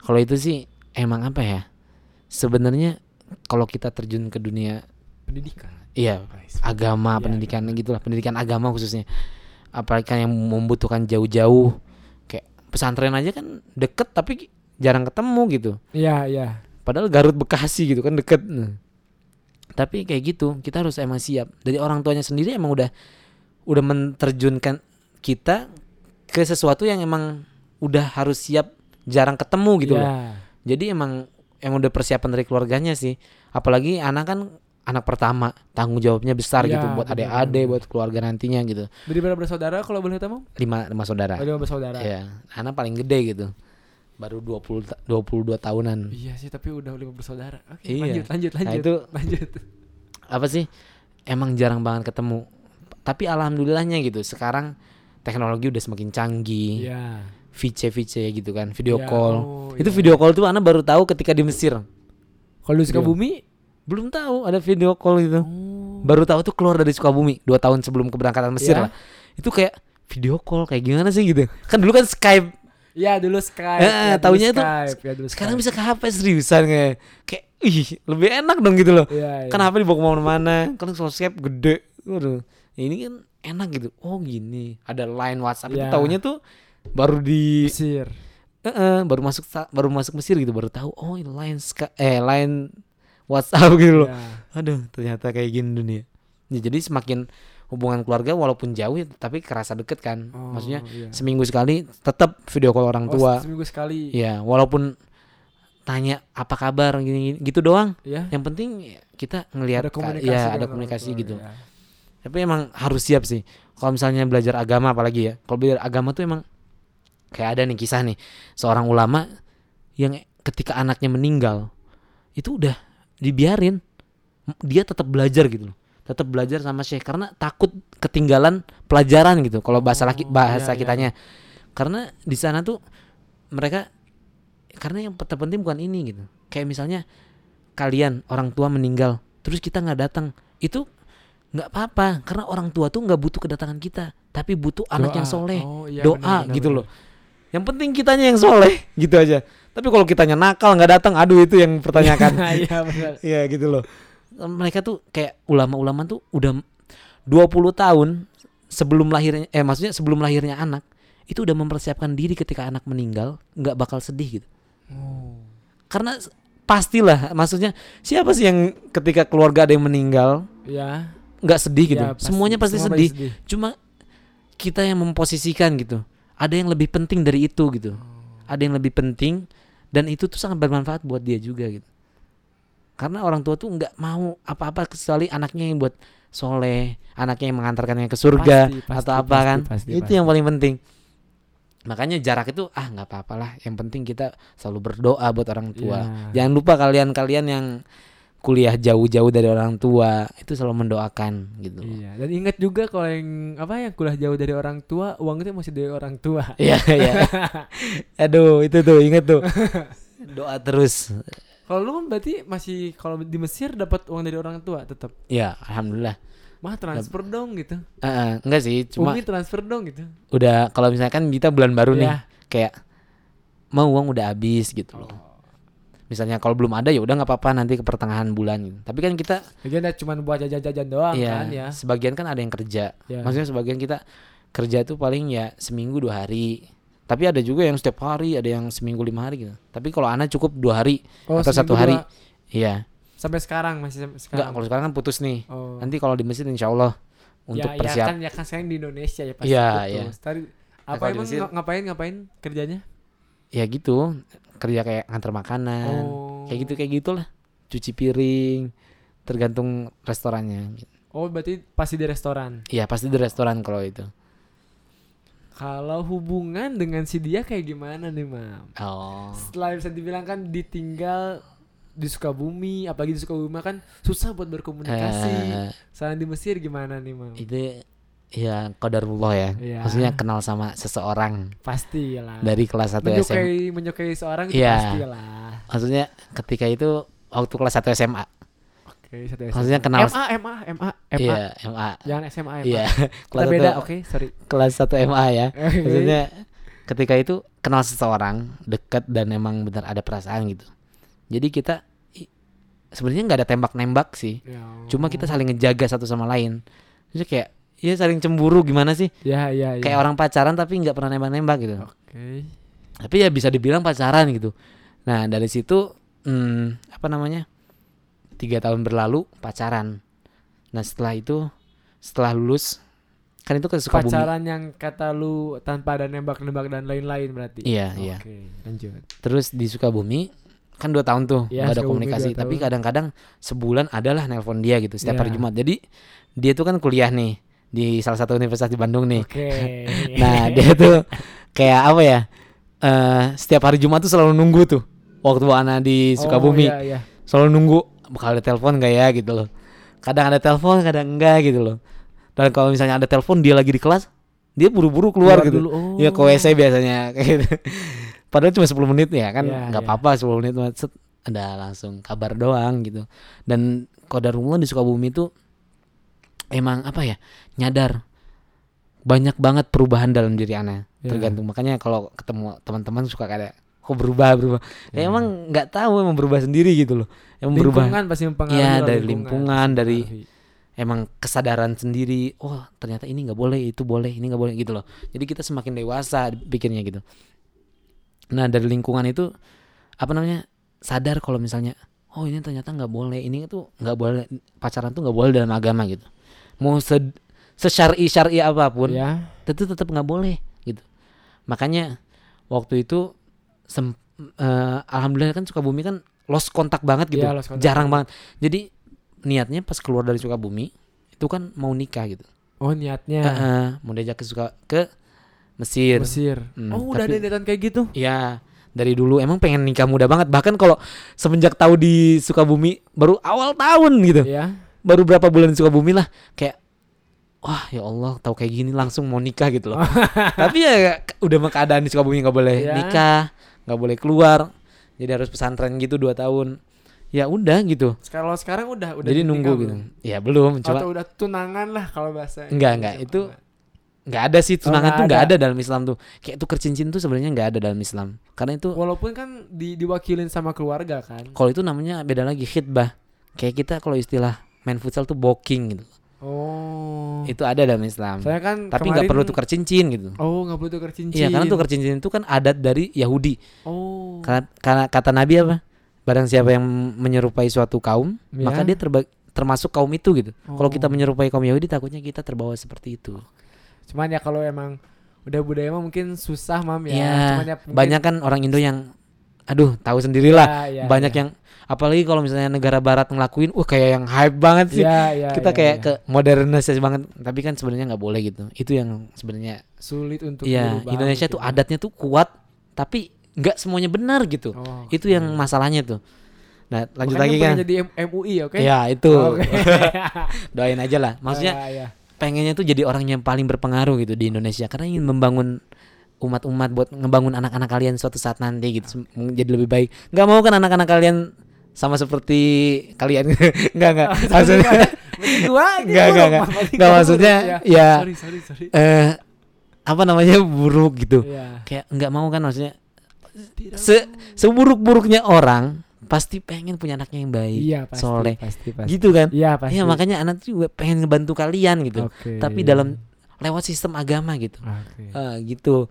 Kalau itu sih emang apa ya? Sebenarnya kalau kita terjun ke dunia Pendidikan. iya agama, Iya, pendidikan gitulah, pendidikan agama khususnya. Apalagi kan yang membutuhkan jauh-jauh kayak pesantren aja kan deket tapi jarang ketemu gitu. Iya, iya. Padahal Garut Bekasi gitu kan deket. Nah. Tapi kayak gitu, kita harus emang siap. Dari orang tuanya sendiri emang udah udah menterjunkan kita ke sesuatu yang emang udah harus siap jarang ketemu gitu loh. Iya. Jadi emang yang udah persiapan dari keluarganya sih. Apalagi anak kan anak pertama, tanggung jawabnya besar Iya, gitu buat bener, adik-adik, buat keluarga nantinya gitu. Dari berapa bersaudara kalau boleh tahu? Lima, lima saudara. Ada lima bersaudara. Iya, anak paling gede gitu. Baru 20 ta- 22 tahunan. Iya sih, tapi udah lima bersaudara. Oke, Iya. lanjut, lanjut, Nah, lanjut. itu lanjut. apa sih? Emang jarang banget ketemu. Tapi alhamdulillahnya gitu. Sekarang teknologi udah semakin canggih. Iya. VC VC gitu kan, video Iya, call. oh, Itu iya. video call tuh anak baru tahu ketika di Mesir. Kalau di Sukabumi, Belum tahu ada video call gitu. oh. baru tahu tuh keluar dari Sukabumi dua tahun sebelum keberangkatan Mesir Ya. lah itu kayak video call kayak gimana sih gitu kan dulu kan Skype Ya dulu Skype. Eh, ya, taunya tuh Skype, ya, dulu sekarang Skype. bisa ke HP seriusan kayak kayak ih lebih enak dong gitu loh Iya, iya. kan HP dibawa ke mana-mana kan kalau Skype gede waduh ya ini kan enak gitu oh gini ada line WhatsApp itu Iya. taunya tuh baru di Mesir. Eh, eh, baru masuk baru masuk Mesir gitu baru tahu oh ini line eh line WhatsApp gitu loh Ya. aduh ternyata kayak gini dunia Ya, jadi semakin hubungan keluarga walaupun jauh ya, tapi kerasa deket kan Oh, maksudnya iya. seminggu sekali tetap video call orang Oh, tua seminggu sekali. ya walaupun tanya apa kabar gini, gitu doang Ya. yang penting kita ngelihat Ada ka- komunikasi. ya ada komunikasi tua, gitu ya. tapi emang harus siap sih kalau misalnya belajar agama apalagi ya kalau belajar agama tuh emang kayak ada nih kisah nih seorang ulama yang ketika anaknya meninggal itu udah dibiarin. Dia tetap belajar gitu loh. Tetap belajar sama syekh karena takut ketinggalan pelajaran gitu kalau bahasa laki Oh, bahasa iya, iya. kitanya. Karena di sana tuh mereka karena yang terpenting bukan ini gitu. Kayak misalnya kalian orang tua meninggal terus kita nggak datang. Itu nggak apa-apa karena orang tua tuh nggak butuh kedatangan kita tapi butuh anak yang Doa. soleh. Oh, iya, doa benar, benar, gitu benar. loh. Yang penting kitanya yang soleh gitu aja tapi kalau kitanya nakal nggak datang aduh itu yang pertanyakan. Iya benar. Iya gitu loh. Mereka tuh kayak ulama-ulama tuh udah 20 tahun sebelum lahirnya eh maksudnya sebelum lahirnya anak itu udah mempersiapkan diri ketika anak meninggal nggak bakal sedih gitu. Oh. karena pastilah maksudnya siapa sih yang ketika keluarga ada yang meninggal Ya. nggak sedih gitu? Ya, semuanya pasti semua sedih. cuma kita yang memposisikan gitu. Ada yang lebih penting dari itu gitu. Ada yang lebih penting dan itu tuh sangat bermanfaat buat dia juga gitu. Karena orang tua tuh nggak mau apa-apa kecuali anaknya yang buat soleh anaknya yang mengantarkannya ke surga Pasti, pasti, atau apa pasti, kan. pasti, itu pasti. yang paling penting. Makanya jarak itu ah nggak apa-apa lah. Yang penting kita selalu berdoa buat orang tua. Ya. jangan lupa kalian-kalian yang kuliah jauh-jauh dari orang tua itu selalu mendoakan gitu loh. Iya, dan ingat juga kalau yang apa yang kuliah jauh dari orang tua, uang itu masih dari orang tua. Iya iya. Aduh itu tuh inget tuh. Doa terus. Kalau lu kan berarti masih kalau di Mesir dapat uang dari orang tua tetap. Ya alhamdulillah. Mah transfer dong gitu. Eh, eh, enggak sih cuma Umi transfer dong gitu. udah kalau misalkan kita bulan baru nih Iya. kayak mau uang udah habis gitu loh. Misalnya kalau belum ada ya udah nggak apa-apa nanti ke pertengahan bulan gitu. Tapi kan kita Lagian ya cuma buat jajan-jajan doang Iya, kan ya. sebagian kan ada yang kerja. Ya. Maksudnya sebagian kita kerja tuh paling ya seminggu dua hari. Tapi ada juga yang setiap hari, ada yang seminggu lima hari gitu. Tapi kalau anak cukup dua hari Oh, atau satu hari. dua. Iya. Sampai sekarang masih sampai Enggak, sekarang. kalau sekarang kan putus nih. oh. Nanti kalau di Mesir insya Allah untuk ya, persiap. Ya kan, ya kan sekarang di Indonesia ya pasti Iya, putus. Tadi apa kalau di emang Mesir- nga- ngapain ngapain kerjanya? Ya gitu, kerja kayak nganter makanan, Oh. kayak gitu kayak gitulah. Cuci piring, tergantung restorannya. Oh, berarti pasti di restoran. Iya pasti di restoran kalau itu. Kalau hubungan dengan si dia kayak gimana nih, Mam? Oh. Setelah bisa dibilang kan ditinggal di Sukabumi, apalagi di Sukabumi kan susah buat berkomunikasi. Saat di Mesir gimana nih, Mam? itu ya qadarullah ya. Iya. Maksudnya kenal sama seseorang Pasti lah. dari kelas 1 SMA. menyukai menyukai seorang itu Iya. pasti lah. Maksudnya ketika itu waktu kelas 1 SMA. Oke, satu Maksudnya SMA. kenal- MA, MA, MA, MA. Iya, MA. Jangan SMA, MA. Iya, Kita kelas beda, 1 oke, sorry. kelas 1 MA ya. Maksudnya ketika itu kenal seseorang dekat dan emang benar ada perasaan gitu. Jadi kita sebenarnya nggak ada tembak-nembak sih. Ya. Cuma kita saling ngejaga satu sama lain. Jadi kayak ya saling cemburu gimana sih? Ya, ya, ya. Kayak orang pacaran tapi nggak pernah nembak-nembak gitu. Oke. Tapi ya bisa dibilang pacaran gitu. Nah dari situ hmm, apa namanya? Tiga tahun berlalu pacaran. Nah setelah itu setelah lulus kan itu ke Sukabumi. Pacaran yang kata lu tanpa ada nembak-nembak dan lain-lain berarti. Iya iya. Oke, lanjut. Terus di Sukabumi kan dua tahun tuh Iya, nggak ada komunikasi. Tapi kadang-kadang sebulan adalah nelpon dia gitu setiap hari Iya. Jumat. Jadi dia tuh kan kuliah nih di salah satu universitas di Bandung nih. Oke. Nah dia tuh kayak apa ya? eh setiap hari Jumat tuh selalu nunggu tuh waktu anak di Sukabumi. Oh, iya, iya. selalu nunggu bakal ada telepon gak ya gitu loh kadang ada telepon kadang enggak gitu loh dan kalau misalnya ada telepon dia lagi di kelas dia buru-buru keluar, gitu dulu. Oh. ya ke WC biasanya kayak gitu padahal cuma 10 menit ya kan Iya, nggak iya. apa-apa 10 menit set, ada langsung kabar doang gitu dan kodarullah di Sukabumi itu emang apa ya nyadar banyak banget perubahan dalam diri anak Ya. tergantung makanya kalau ketemu teman-teman suka kayak kok berubah berubah ya, Ya. emang nggak tahu emang berubah sendiri gitu loh emang berubah lingkungan pasti mempengaruhi Iya, lah, dari lingkungan, dari- mempengaruhi. emang kesadaran sendiri oh ternyata ini nggak boleh itu boleh ini nggak boleh gitu loh jadi kita semakin dewasa pikirnya gitu nah dari lingkungan itu apa namanya sadar kalau misalnya oh ini ternyata nggak boleh ini tuh nggak boleh pacaran tuh nggak boleh dalam agama gitu mau se sesyari syari apa pun ya. itu tetap nggak boleh gitu. Makanya waktu itu sem eh, alhamdulillah kan Sukabumi kan lost kontak banget gitu. Lost contact. jarang banget. Jadi niatnya pas keluar dari Sukabumi itu kan mau nikah gitu. Oh niatnya. Eh, eh, mau diajak ke suka ke Mesir, Mesir. Hmm, oh udah ada niatan kayak gitu? Ya dari dulu emang pengen nikah muda banget. Bahkan kalau semenjak tahu di Sukabumi baru awal tahun gitu. Ya baru berapa bulan di Sukabumi lah kayak wah ya Allah tahu kayak gini langsung mau nikah gitu loh. Tapi ya udah mah keadaan di Sukabumi nggak boleh Ya. nikah nggak boleh keluar jadi harus pesantren gitu dua tahun. Ya udah gitu. Kalau sekarang udah udah jadi nunggu belum? gitu. Ya belum atau cuma udah tunangan lah kalau bahasa Enggak, enggak, itu- nggak ada sih tunangan nggak tuh nggak ada. ada dalam Islam tuh. Kayak tuker cincin tuh sebenarnya nggak ada dalam Islam. Karena itu walaupun kan di, diwakilin sama keluarga kan. Kalau itu namanya beda lagi khidbah. Kayak kita kalau istilah main futsal tuh booking gitu oh itu ada dalam Islam saya kan tapi nggak perlu tukar cincin gitu oh nggak perlu tukar cincin Iya karena tukar cincin itu kan adat dari Yahudi. oh Karena, karena kata Nabi apa? Barang siapa yang menyerupai suatu kaum, Ya. maka dia terba- termasuk kaum itu gitu. Kalau kita Oh. menyerupai kaum Yahudi, takutnya kita terbawa seperti itu. cuman ya kalau emang udah budaya mah mungkin susah mam ya Iya. cuman ya mungkin- Banyak kan orang Indo yang, aduh tahu sendirilah. Ya, ya, banyak ya. yang, apalagi kalau misalnya negara Barat ngelakuin, wah kayak yang hype banget sih. Iya, iya, kita iya, kayak iya. ke modernisasi banget, tapi kan sebenarnya nggak boleh gitu. Itu yang sebenarnya, sulit untuk dirubah Indonesia mungkin tuh ya. adatnya tuh kuat, tapi nggak semuanya benar gitu. Oh, Itu yang masalahnya tuh. Nah lanjut Makanya lagi kan. jadi M- MUI oke Ya itu Oke. doain aja lah. Maksudnya Ya, ya. pengennya tuh jadi orang yang paling berpengaruh gitu di Indonesia karena ingin membangun umat-umat buat ngebangun anak-anak kalian suatu saat nanti gitu jadi lebih baik. Nggak mau kan anak-anak kalian sama seperti kalian nggak nggak maksudnya Berarti gua ini Nggak, buruk, nggak, nggak. Mam. Berarti Nggak, gua maksudnya, ya. sorry sorry sorry eh apa namanya buruk gitu Iya. kayak nggak mau kan maksudnya se seburuk-buruknya orang pasti pengen punya anaknya yang baik iya pasti soleh pasti pasti gitu kan iya pasti Iya makanya anak juga pengen ngebantu kalian gitu Oke. tapi dalam lewat sistem agama gitu Oke. Eh, gitu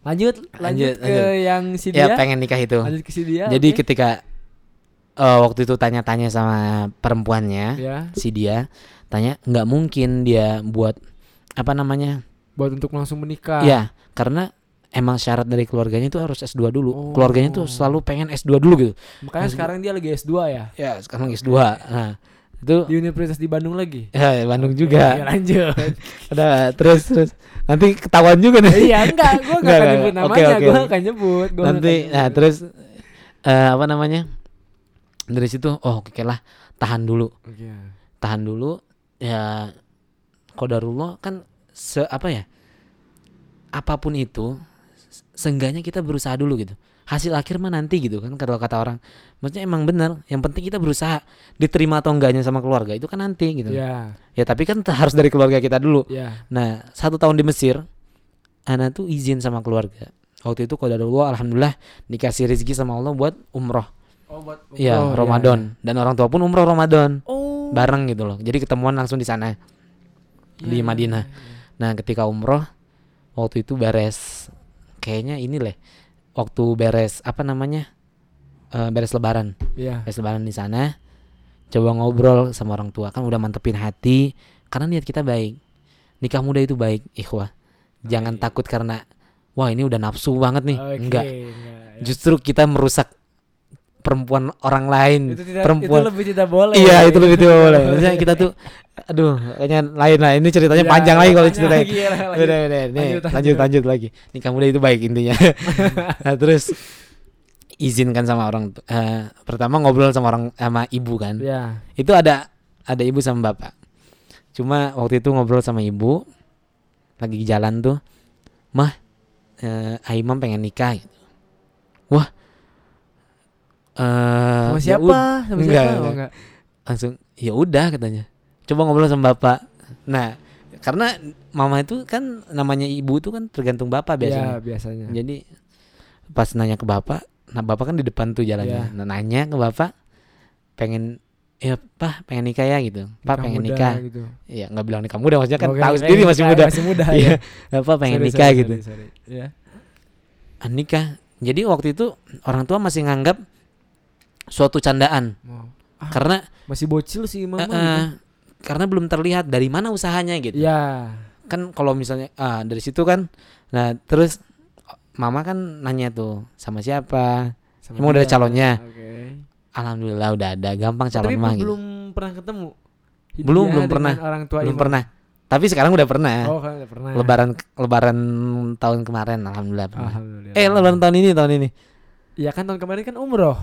lanjut lanjut Lanjut, ke lanjut. yang si ya dia pengen nikah itu lanjut ke si dia jadi oke. ketika eh, waktu itu tanya-tanya sama perempuannya ya si dia tanya nggak mungkin dia buat apa namanya? Buat untuk langsung menikah. Ya karena emang syarat dari keluarganya itu harus S2 dulu. Oh. keluarganya tuh selalu pengen S2 dulu gitu. Makanya S2. sekarang dia lagi S2 ya? Ya sekarang S2 nah itu di Universitas di Bandung lagi? Ya Bandung juga. Lanjut. Ada terus terus. Nanti ketahuan juga nih. Iya enggak gua enggak Enggak, akan nyebut namanya oke. gua akan nyebut gua nanti akan nah nyebut. terus eh, apa namanya dari situ oh oke lah tahan dulu Iya. tahan dulu ya kodarullah kan se apa ya apa pun itu se- seenggaknya kita berusaha dulu gitu hasil akhir mah nanti gitu kan kalau kata orang maksudnya emang benar yang penting kita berusaha diterima atau enggaknya sama keluarga itu kan nanti gitu Iya, ya tapi kan harus dari keluarga kita dulu iya. Nah, satu tahun di Mesir, Ana tuh izin sama keluarga. Waktu itu qadarullah alhamdulillah dikasih rezeki sama Allah buat umroh. Oh, buat Iya, umroh, Ramadan. Dan orang tua pun umroh Ramadan Oh. bareng gitu loh. Jadi ketemuan langsung di sana. di Iya, Madinah. iya, Nah, ketika umroh waktu itu beres kayaknya ini leh. Waktu beres apa namanya? Eh, beres lebaran. Iya. Beres lebaran di sana. Coba ngobrol sama orang tua kan udah mantepin hati karena niat kita baik. Nikah muda itu baik, ikhwah. Jangan Baik. takut karena wah ini udah nafsu banget nih. Enggak. enggak, ya. Justru kita merusak perempuan orang lain. itu tidak perempuan. itu lebih tidak boleh. Iya, itu lebih tidak boleh. Maksudnya kita tuh aduh, kayaknya lain lah. Ini ceritanya Iya, panjang lagi kalau ceritanya. lagi ya, lanjut. Beda, beda. Nih, Lanjut, lanjut, lanjut. lanjut, lagi. Nikah muda itu baik intinya. nah, terus izinkan sama orang eh, pertama ngobrol sama orang sama ibu kan. Iya. Itu ada ada ibu sama bapak. Cuma waktu itu ngobrol sama ibu lagi jalan tuh, "Mah, eh Aimam pengen nikah." gitu. Wah. Eh Sama ya siapa? ud- Sama enggak, siapa? Enggak. enggak. langsung ya udah katanya. Coba ngobrol sama bapak. Nah, karena mama itu kan namanya ibu tuh kan tergantung bapak biasanya Ya, biasanya. jadi pas nanya ke bapak nah bapak kan di depan tuh jalannya Iya. nah, nanya ke bapak pengen ya pak pengen nikah ya gitu pak pengen muda nikah gitu. Iya nggak bilang nikah muda maksudnya kan Oke, tahu sendiri masih nikah muda Masih muda iya ya. apa pengen Sorry, nikah sorry, gitu sorry, sorry. Ya. Ah, nikah jadi waktu itu orang tua masih nganggap suatu candaan Mau. Ah, karena masih bocil sih mama eh, eh, karena belum terlihat dari mana usahanya gitu. Ya. kan kalau misalnya ah dari situ kan nah terus mama kan nanya tuh sama siapa sama Emang udah ada calonnya? Oke. alhamdulillah udah ada gampang calon Tapi mah gitu belum pernah ketemu. Belum, belum pernah. Orang tua belum Imam. pernah tapi sekarang udah pernah Oh, udah pernah. lebaran lebaran tahun kemarin alhamdulillah pernah Alhamdulillah. eh lebaran tahun ini tahun ini Iya kan tahun kemarin kan umroh.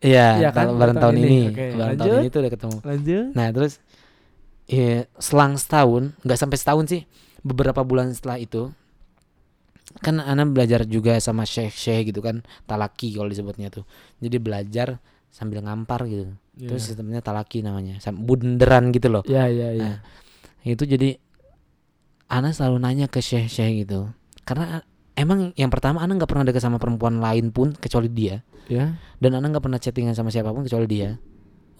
Iya Iya kan, lebaran tahun tahun ini. ini, lebaran tahun ini tuh udah ketemu Lanjut. nah terus ya selang setahun nggak sampai setahun sih beberapa bulan setelah itu kan Ana belajar juga sama syekh syekh gitu kan talaki kalau disebutnya tuh jadi belajar sambil ngampar gitu Iya. terus sistemnya talaki namanya Sam- bunderan gitu loh Iya, iya, iya. Nah, itu jadi Ana selalu nanya ke syekh syekh gitu karena emang yang pertama Ana nggak pernah dekat sama perempuan lain pun kecuali dia Ya. dan Ana nggak pernah chattingan sama siapa pun kecuali dia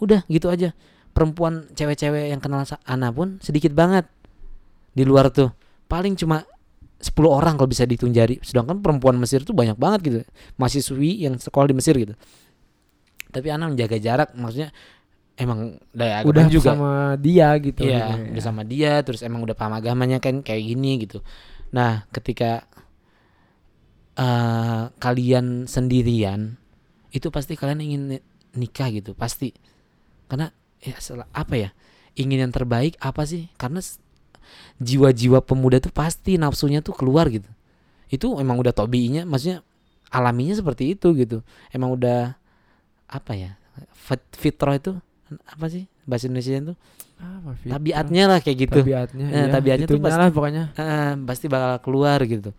udah gitu aja perempuan cewek-cewek yang kenal Ana pun sedikit banget di luar tuh paling cuma 10 orang kalau bisa dihitung jari sedangkan perempuan Mesir tuh banyak banget gitu mahasiswi yang sekolah di Mesir gitu tapi Ana menjaga jarak maksudnya emang daya Udah juga sama dia gitu. Iya, gitu, udah ya. sama dia terus emang udah paham agamanya kan kayak gini gitu. Nah, ketika eh kalian sendirian itu pasti kalian ingin ni- nikah gitu, pasti. Karena ya sel- apa ya? Ingin yang terbaik apa sih? Karena jiwa-jiwa pemuda tuh pasti nafsunya tuh keluar gitu. Itu emang udah tobinya, maksudnya alaminya seperti itu gitu. Emang udah apa ya? fit- Fitrah itu apa sih bahasa Indonesia itu? Apa, tabiatnya lah kayak gitu Tabiatnya. Eh, iya. tabiatnya tuh pasti- lah pokoknya. Eh, pasti bakal keluar gitu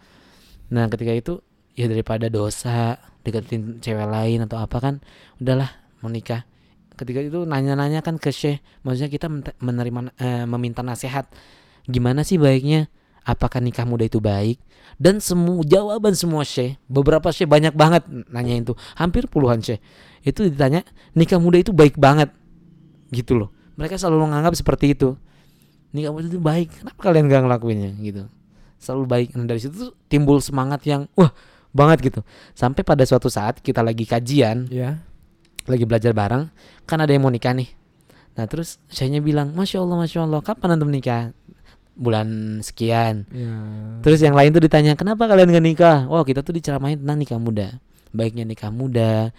nah ketika itu ya daripada dosa deketin cewek lain atau apa kan udahlah mau nikah. Ketika itu nanya-nanya kan ke syekh maksudnya kita menerima eh, meminta nasihat. Gimana sih baiknya? Apakah nikah muda itu baik? Dan semua jawaban semua syekh beberapa syekh banyak banget nanyain tuh. Hampir puluhan syekh. Itu ditanya nikah muda itu baik banget? Gitu loh. Mereka selalu menganggap seperti itu. Nikah muda itu baik. Kenapa kalian gak ngelakuinnya? Gitu selalu baik. Nah dari situ tuh timbul semangat yang wah banget gitu. Sampai pada suatu saat kita lagi kajian Iya. lagi belajar bareng kan ada yang mau nikah nih. Nah terus saya bilang masya allah masya allah kapan antum nikah? Bulan sekian. Iya. terus yang lain tuh ditanya kenapa kalian gak nikah? Wow kita tuh diceramain tentang nikah muda. Baiknya nikah muda.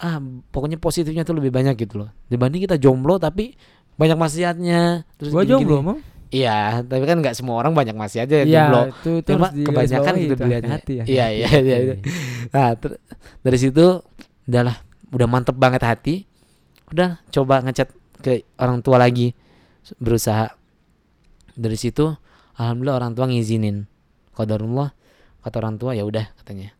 Ah pokoknya positifnya tuh lebih banyak gitu loh. Dibanding kita jomblo tapi banyak maksiatnya. Terus Gua jomblo, Mam. Iya, tapi kan nggak semua orang banyak masih aja Iya, jomblo. itu itu Cuma kebanyakan gitu itu, dilihatnya. hati-hati ya. Iya, iya, iya, iya. Nah, ter- dari situ udahlah, udah mantep banget hati. Udah coba ngechat ke orang tua lagi, berusaha. Dari situ, alhamdulillah orang tua ngizinin. Qadarullah, kata orang tua ya udah katanya.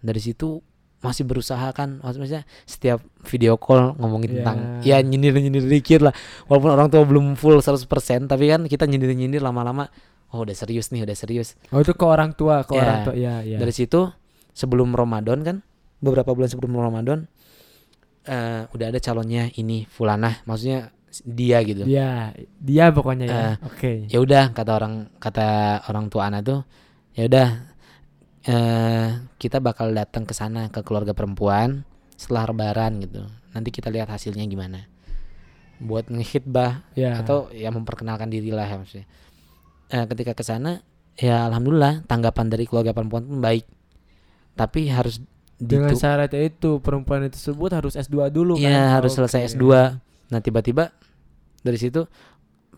Dari situ masih berusaha kan maksudnya setiap video call ngomongin Iya. tentang ya nyindir-nyindir dikit lah walaupun orang tua belum full 100% tapi kan kita nyindir-nyindir lama-lama oh udah serius nih udah serius Oh, itu ke orang tua, ke Iya. orang tua. Iya, iya. dari situ sebelum Ramadan kan beberapa bulan sebelum Ramadan eh udah ada calonnya ini Fulanah maksudnya dia gitu Dia, dia pokoknya ya. Eh, Oke. ya udah kata orang kata orang tua anak tuh ya udah eh kita bakal datang ke sana ke keluarga perempuan setelah lebaran gitu nanti kita lihat hasilnya gimana buat ngehitbah Ya. atau ya memperkenalkan diri lah ya maksudnya Eh, ketika ke sana ya alhamdulillah tanggapan dari keluarga perempuan pun baik tapi harus dengan ditu- syaratnya itu perempuan tersebut harus S2 dulu kan. Iya harus selesai Oke. S2 Nah tiba-tiba dari situ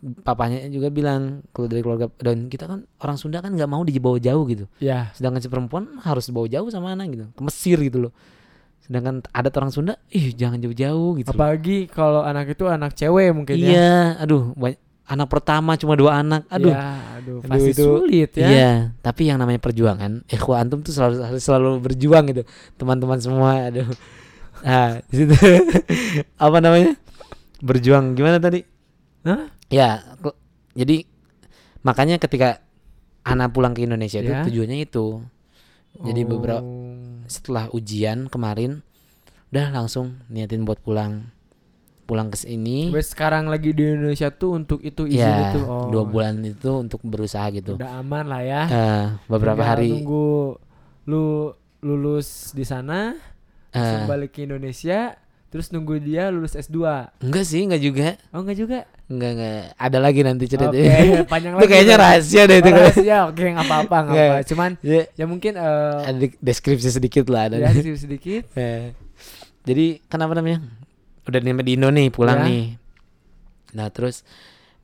papanya juga bilang kalau dari keluarga dan kita kan orang Sunda kan nggak mau dibawa jauh gitu. Ya. Sedangkan si perempuan harus dibawa jauh sama anak gitu, ke Mesir gitu loh. Sedangkan adat orang Sunda, ih jangan jauh-jauh gitu. Apalagi kalau anak itu anak cewek mungkin ya. Iya, aduh, banyak, anak pertama cuma dua anak, aduh. Ya, aduh, Aduh, pasti itu- sulit ya. Iya, tapi yang namanya perjuangan, ikhwah antum tuh selalu harus selalu berjuang gitu, teman-teman semua. Aduh, nah di situ apa namanya? Berjuang gimana tadi? Hah? Ya, jadi makanya ketika Ana pulang ke Indonesia itu Ya. tujuannya itu jadi beberapa Oh. setelah ujian kemarin udah langsung niatin buat pulang pulang ke sini Wes sekarang lagi di Indonesia tuh untuk itu izin ya itu. Oh. dua bulan itu untuk berusaha gitu Udah aman lah ya. Eh, beberapa Tinggal hari nunggu lu lulus di sana, eh, balik ke Indonesia, terus nunggu dia lulus S2. enggak sih enggak juga Oh enggak juga. Enggak enggak ada lagi nanti Oke, ceritanya panjang itu lagi. kayaknya berarti. rahasia deh itu Oh, rahasia. Oke, enggak apa-apa, enggak Nggak. apa. Cuman Ya, ya mungkin eh ada deskripsi sedikit lah ada ya sedikit sedikit. Eh, jadi kenapa namanya udah nyampe di Indo nih pulang Ya. nih nah terus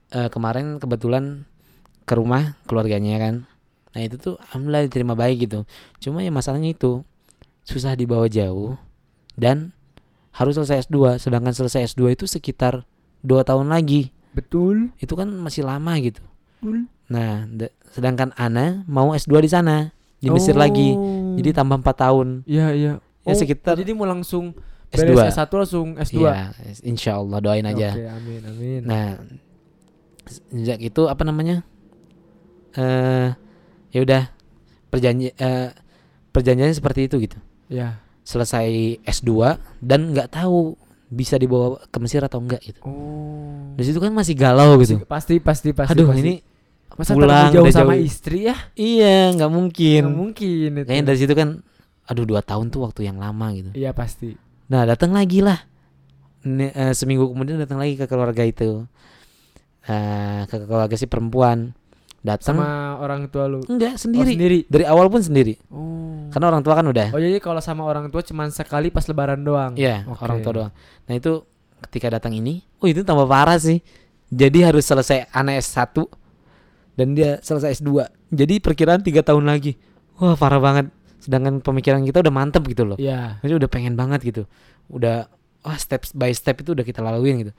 eh, kemarin kebetulan ke rumah keluarganya kan nah itu tuh alhamdulillah diterima baik gitu cuma ya masalahnya itu susah dibawa jauh dan harus selesai S2 sedangkan selesai S2 itu sekitar dua tahun lagi Betul. itu kan masih lama gitu Betul. nah da- sedangkan Ana mau S2 di sana di Mesir lagi jadi tambah empat tahun Iya, iya. ya sekitar jadi mau langsung S2 beres S1 langsung S2. Iya, insya Allah doain aja. Oke, amin, amin. Nah, sejak itu apa namanya? Eh, ya udah perjanji eh, perjanjiannya seperti itu gitu. ya. Selesai S2 dan nggak tahu bisa dibawa ke Mesir atau enggak gitu. Oh. Di situ kan masih galau gitu. Pasti, pasti, pasti. Aduh, pasti. ini masa pulang, jauh sama jauh. istri ya? iya nggak mungkin. Nggak mungkin itu. Kayaknya dari situ kan, aduh dua tahun tuh waktu yang lama gitu. Iya pasti. Nah datang lagi lah Ne- eh, seminggu kemudian datang lagi ke keluarga itu Eh, ke keluarga si perempuan datang Sama orang tua lu. enggak Oh, sendiri. sendiri. dari awal pun sendiri Oh. karena orang tua kan udah Oh jadi kalau sama orang tua cuman sekali pas lebaran doang. Iya Oke. orang tua doang nah itu ketika datang ini oh itu tambah parah sih jadi harus selesai anak S1 dan dia selesai S2 jadi perkiraan tiga tahun lagi wah parah banget sedangkan pemikiran kita udah mantep gitu loh Iya. Maksudnya udah pengen banget gitu. Udah wah step by step itu udah kita laluin gitu.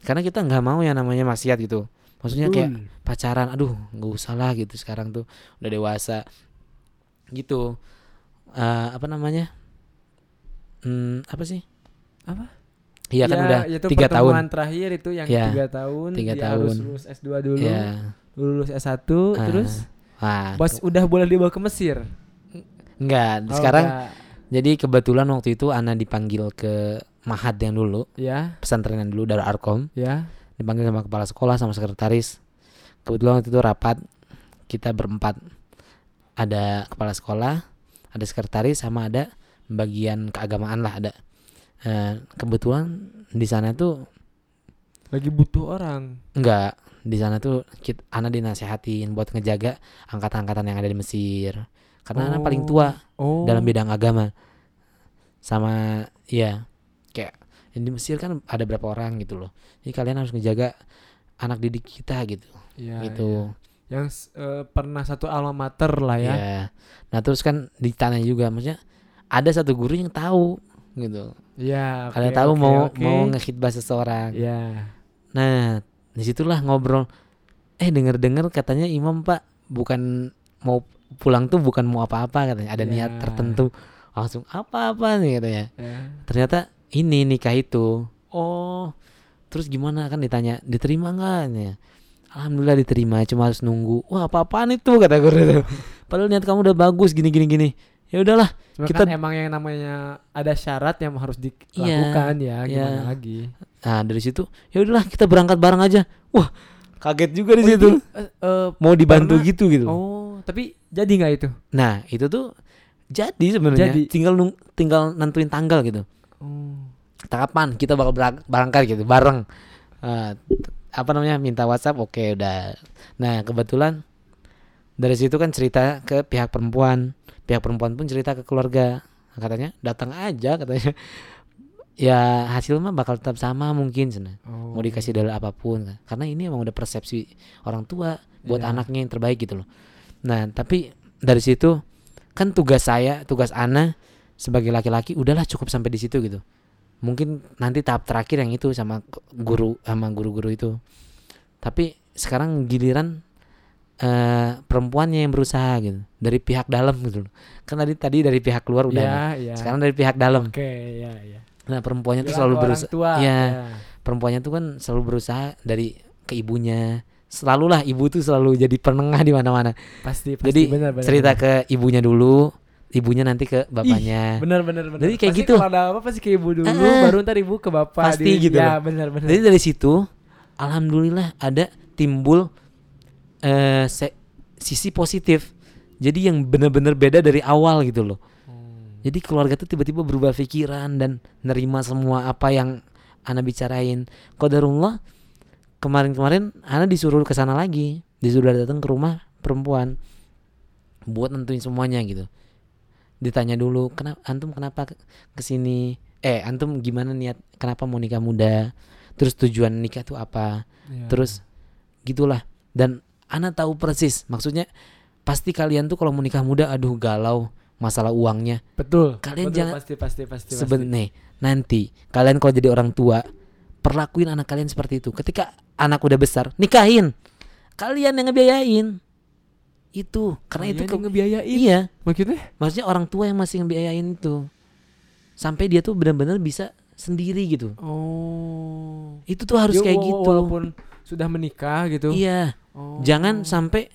Karena kita nggak mau yang namanya maksiat gitu. Maksudnya kayak Betul. pacaran, aduh nggak usah lah gitu sekarang tuh udah dewasa gitu. Eh, apa namanya? Hmm, apa sih? Apa? Iya kan Ya, udah itu tiga tahun. terakhir itu yang Ya, tiga tahun. tiga dia harus tahun. lulus S2 dulu. Ya. Lulus S1 Ah, terus Wah, bos udah boleh dibawa ke Mesir. enggak. Oh, Sekarang enggak. jadi kebetulan waktu itu Ana dipanggil ke Mahat yang dulu, ya, pesantren yang dulu dari Arkom. ya. Dipanggil sama kepala sekolah sama sekretaris. Kebetulan waktu itu rapat kita berempat. Ada kepala sekolah ada sekretaris sama ada bagian keagamaan lah ada. Eh, kebetulan di sana tuh Lagi butuh orang. enggak di sana tuh kita anak dinasehatin buat ngejaga angkatan-angkatan yang ada di Mesir. Karena anak paling tua Oh. dalam bidang agama. Sama ya kayak di Mesir kan ada berapa orang gitu loh jadi kalian harus ngejaga anak didik kita gitu Iya, gitu iya. Yang eh, pernah satu alma mater lah ya. ya nah terus kan ditanya juga maksudnya ada satu guru yang tahu gitu Iya. kalian oke, tahu oke, mau oke. mau ngehitbah seseorang Iya. nah di situlah ngobrol eh denger dengar katanya imam pak bukan mau pulang tuh bukan mau apa-apa katanya ada Ya. niat tertentu langsung apa-apa nih katanya Ya. ternyata ini nikah itu. Oh terus gimana? Kan ditanya diterima nggak? Ya alhamdulillah diterima cuma harus nunggu. Wah apa apaan itu? kata guru itu. Padahal niat kamu udah bagus gini gini gini. Ya udahlah Cuma Kita- kan emang yang namanya ada syarat yang harus dilakukan ya, gimana iya. lagi. nah dari situ ya udahlah kita berangkat bareng aja. Wah kaget juga di Oh, situ. itu, eh, mau dibantu pernah- gitu gitu. Oh, tapi jadi nggak itu? nah itu tuh jadi sebenarnya. Tinggal nung- tinggal nentuin tanggal gitu Oh. kapan kita bakal berangkat gitu bareng. T- apa namanya minta WhatsApp oke udah. Nah kebetulan dari situ kan cerita ke pihak perempuan. Pihak perempuan pun cerita ke keluarga. Katanya datang aja katanya. Ya hasil mah bakal tetap sama mungkin sana Oh. mau dikasih dalil apa pun. Karena ini emang udah persepsi orang tua buat Iya. anaknya yang terbaik gitu loh. Nah tapi dari situ kan tugas saya tugas Ana sebagai laki-laki udahlah cukup sampai di situ gitu mungkin nanti tahap terakhir yang itu sama guru sama guru-guru itu tapi sekarang giliran eh perempuannya yang berusaha gitu dari pihak dalam gitu kan tadi tadi dari pihak luar udah nih. iya. sekarang dari pihak dalam Oke, iya, iya. nah perempuannya tuh selalu berusaha tua, Iya. ya. perempuannya tuh kan selalu berusaha dari ke ibunya selalulah ibu tuh selalu jadi penengah di mana-mana. Pasti, pasti Jadi benar, benar, cerita benar. ke ibunya dulu, ibunya nanti ke bapaknya. benar benar benar. Jadi kayak Pasti gitu. Kalau ada apa pasti ke ibu dulu, Ah, baru ntar ibu ke bapak. pasti di- gitu Ya loh. benar benar. Jadi dari situ, alhamdulillah ada timbul eh se- sisi positif. Jadi yang benar-benar beda dari awal gitu loh. Hmm. Jadi keluarga tuh tiba-tiba berubah pikiran dan nerima semua apa yang Ana bicarain. Qadarullah kemarin-kemarin Ana disuruh ke sana lagi, disuruh datang ke rumah perempuan buat nentuin semuanya gitu. Ditanya dulu, kenapa antum kenapa ke- ke sini? Eh, antum gimana niat? Kenapa mau nikah muda? Terus tujuan nikah tuh apa? Ya. Terus gitulah. Dan Ana tahu persis, maksudnya pasti kalian tuh kalau mau nikah muda, aduh galau masalah uangnya. betul. kalian betul, jangan- pasti pasti pasti. pasti. Sebenarnya nanti kalian kalau jadi orang tua perlakuin anak kalian seperti itu. Ketika anak udah besar, nikahin. Kalian yang ngebiayain. Itu karena itu Kalian ke- ngebiayain. iya, Maksudnya? maksudnya orang tua yang masih ngebiayain itu. Sampai dia tuh benar-benar bisa sendiri gitu. Oh. Itu tuh harus Dia kayak gitu. Walaupun sudah menikah gitu. Iya, Oh. jangan sampai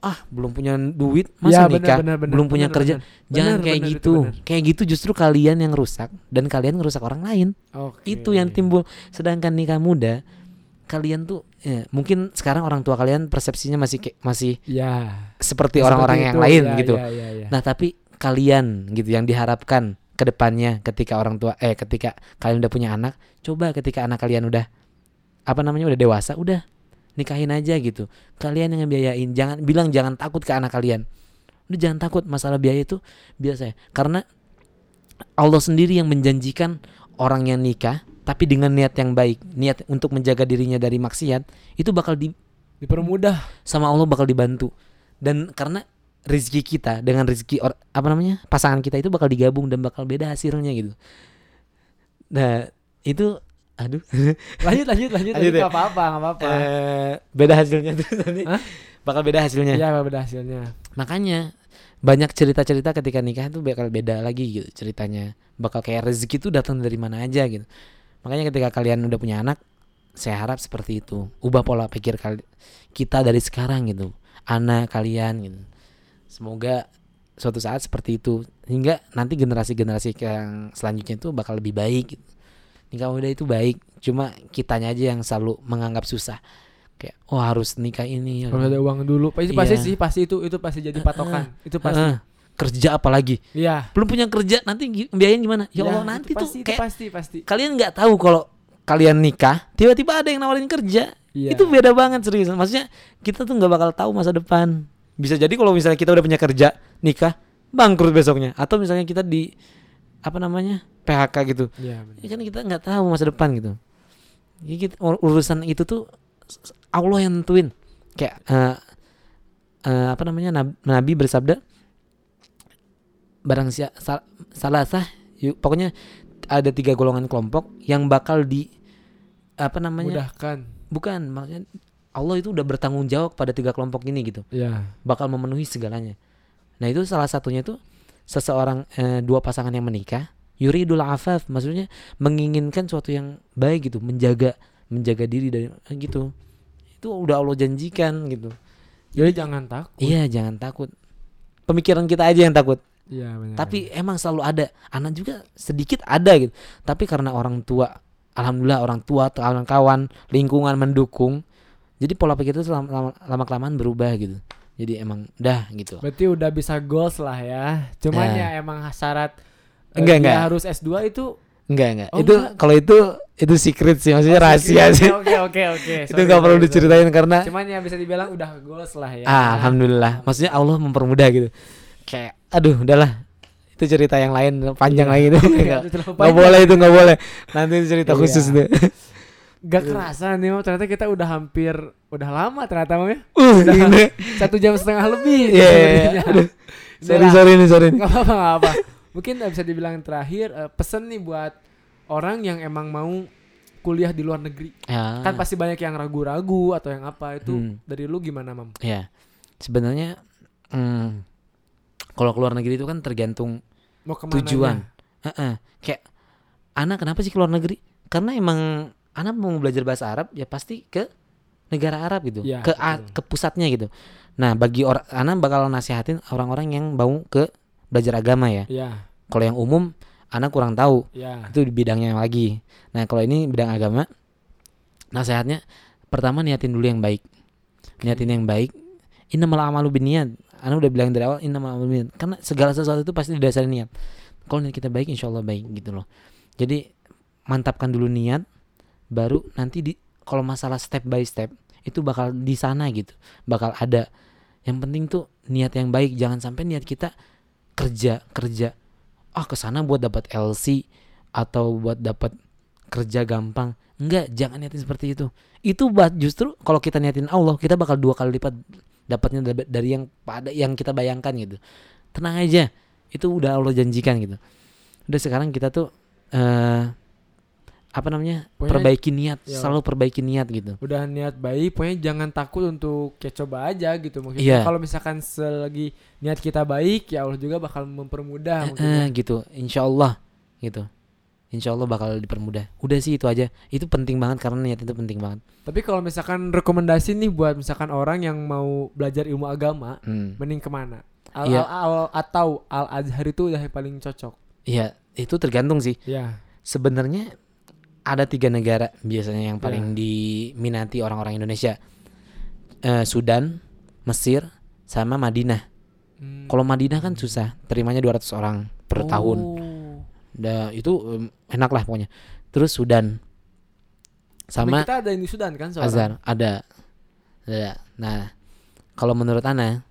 ah belum punya duit Ya, masa benar, nikah benar, benar, belum punya benar, kerja benar. jangan Benar, kayak benar, itu gitu kayak gitu justru kalian yang rusak dan kalian ngerusak orang lain Oke. itu yang timbul sedangkan nikah muda kalian tuh ya, mungkin sekarang orang tua kalian persepsinya masih kayak masih Ya. seperti orang-orang yang itu. lain Ya, gitu ya, ya, ya. nah tapi kalian gitu yang diharapkan ke depannya ketika orang tua eh ketika kalian udah punya anak coba ketika anak kalian udah apa namanya udah dewasa udah nikahin aja gitu kalian yang ngebiayain jangan bilang jangan takut ke anak kalian udah jangan takut masalah biaya itu biasa ya karena Allah sendiri yang menjanjikan orang yang nikah tapi dengan niat yang baik niat untuk menjaga dirinya dari maksiat itu bakal di dipermudah. sama Allah bakal dibantu dan karena rezeki kita dengan rezeki or, apa namanya pasangan kita itu bakal digabung dan bakal beda hasilnya gitu nah itu aduh Lanjut lanjut lanjut. Lanjut ya? Apa-apa, gak apa-apa. eh, beda hasilnya tuh nanti Hah? bakal beda hasilnya Iya, beda hasilnya. makanya banyak cerita-cerita ketika nikah itu bakal beda lagi gitu ceritanya bakal kayak rezeki itu datang dari mana aja gitu makanya ketika kalian udah punya anak saya harap seperti itu ubah pola pikir kali kita dari sekarang gitu anak kalian gitu semoga suatu saat seperti itu hingga nanti generasi-generasi yang selanjutnya itu bakal lebih baik gitu. nikah muda itu baik cuma kitanya aja yang selalu menganggap susah kayak oh harus nikah ini Kalau ada uang dulu, pasti pasti Iya. sih pasti itu itu pasti jadi patokan. Itu pasti. Heeh. Kerja apalagi. Iya. belum punya kerja nanti biayain gimana? Ya Allah itu nanti tuh pasti, itu kayak pasti pasti. kalian nggak tahu kalau kalian nikah tiba-tiba ada yang nawarin kerja. Iya. itu beda banget serius. Maksudnya kita tuh nggak bakal tahu masa depan. Bisa jadi kalau misalnya kita udah punya kerja nikah bangkrut besoknya. Atau misalnya kita di apa namanya PHK gitu. Iya, benar. ya kan kita nggak tahu masa depan gitu. Ya kita, urusan itu tuh Allah yang nentuin. Kayak eh, eh, apa namanya Nab- Nabi bersabda barang sia, sal- salah sah yuk, pokoknya ada tiga golongan kelompok yang bakal di apa namanya Mudahkan. bukan maksudnya Allah itu udah bertanggung jawab pada tiga kelompok ini gitu Iya. bakal memenuhi segalanya. Nah itu salah satunya tuh seseorang eh, dua pasangan yang menikah yuridul afaf maksudnya menginginkan suatu yang baik gitu menjaga menjaga diri dari eh, gitu itu udah Allah janjikan gitu Jadi jangan takut. iya jangan takut pemikiran kita aja yang takut Iya, benar. tapi emang selalu ada anak juga sedikit ada gitu tapi karena orang tua alhamdulillah orang tua kawan-kawan lingkungan mendukung jadi pola pikir itu lama, lama kelamaan berubah gitu jadi emang dah gitu Berarti udah bisa goals lah ya. Cuman Nah. ya emang syarat eh, Enggak, enggak. harus S2 itu enggak enggak Oh, itu enggak. kalau itu itu secret sih maksudnya Oh, rahasia oke, sih Oke, oke, oke. itu Sorry, nggak perlu sorry. diceritain karena Cuman ya bisa dibilang udah goals lah ya. ah, alhamdulillah maksudnya Allah mempermudah gitu kayak aduh udahlah itu cerita yang lain panjang Iya. lagi itu Iya, nggak panjang. boleh itu nggak boleh nanti cerita Iya. khusus deh Gak kerasa nih, Mam. ternyata kita udah hampir udah lama ternyata Mam ya. uh ini Satu jam setengah lebih. Iya, iya, iya. Aduh, sorry sorry nih sorry. Gak apa-apa, gak apa. Mungkin bisa dibilang terakhir eh, pesan nih buat orang yang emang mau kuliah di luar negeri. ya, Kan pasti banyak yang ragu-ragu atau yang apa itu Hmm. dari lu gimana, Mam? ya sebenarnya hmm, kalau keluar negeri itu kan tergantung Mau tujuan Heeh. kayak anak kenapa sih keluar negeri karena emang anak mau belajar bahasa Arab ya pasti ke negara Arab gitu, Iya, ke betul. ke pusatnya gitu. Nah, bagi orang Ana bakal nasihatin orang-orang yang mau ke belajar agama ya. Iya, Kalau yang umum Ana kurang tahu, iya. itu di bidangnya lagi. Nah, kalau ini bidang agama, nasihatnya pertama niatin dulu yang baik. Niatin yang baik. Innamal amalu binniyat. Ana udah bilang dari awal innamal amalu binniyat. Karena segala sesuatu itu pasti didasari niat. Kalau niat kita baik insya Allah baik gitu loh. Jadi mantapkan dulu niat baru nanti di kalau masalah step by step itu bakal di sana gitu. Bakal ada. Yang penting tuh niat yang baik jangan sampai niat kita kerja kerja ah ke sana buat dapat LC atau buat dapat kerja gampang. Enggak, jangan niatin seperti itu. Itu buat justru kalau kita niatin Allah, kita bakal dua kali lipat dapatnya da- dari yang pada yang kita bayangkan gitu. Tenang aja. Itu udah Allah janjikan gitu. Udah sekarang kita tuh eh apa namanya? Pokoknya- perbaiki niat, Ya. selalu perbaiki niat gitu. Udah niat baik, pokoknya jangan takut untuk kayak coba aja gitu. Mungkin Iya. kalau misalkan selagi niat kita baik, ya Allah juga bakal mempermudah mungkin. Eh, ya. gitu. Insya Allah gitu. Insya Allah bakal dipermudah. Udah sih itu aja. Itu penting banget karena niat itu penting banget. Tapi kalau misalkan rekomendasi nih buat misalkan orang yang mau belajar ilmu agama, Hmm. mending ke mana? Al, Iya. al, al- atau Al Azhar itu udah yang paling cocok. Iya, itu tergantung sih. Ya. Sebenarnya ada tiga negara biasanya yang paling diminati orang-orang Indonesia. Eh, Sudan, Mesir, sama Madinah. Hmm. Kalau Madinah kan susah, terimanya 200 orang per tahun. Oh. Dah itu em, enak lah pokoknya. Terus Sudan Tapi sama kita ada yang di Sudan kan seorang? Azhar ada. Ada. Nah, kalau menurut Ana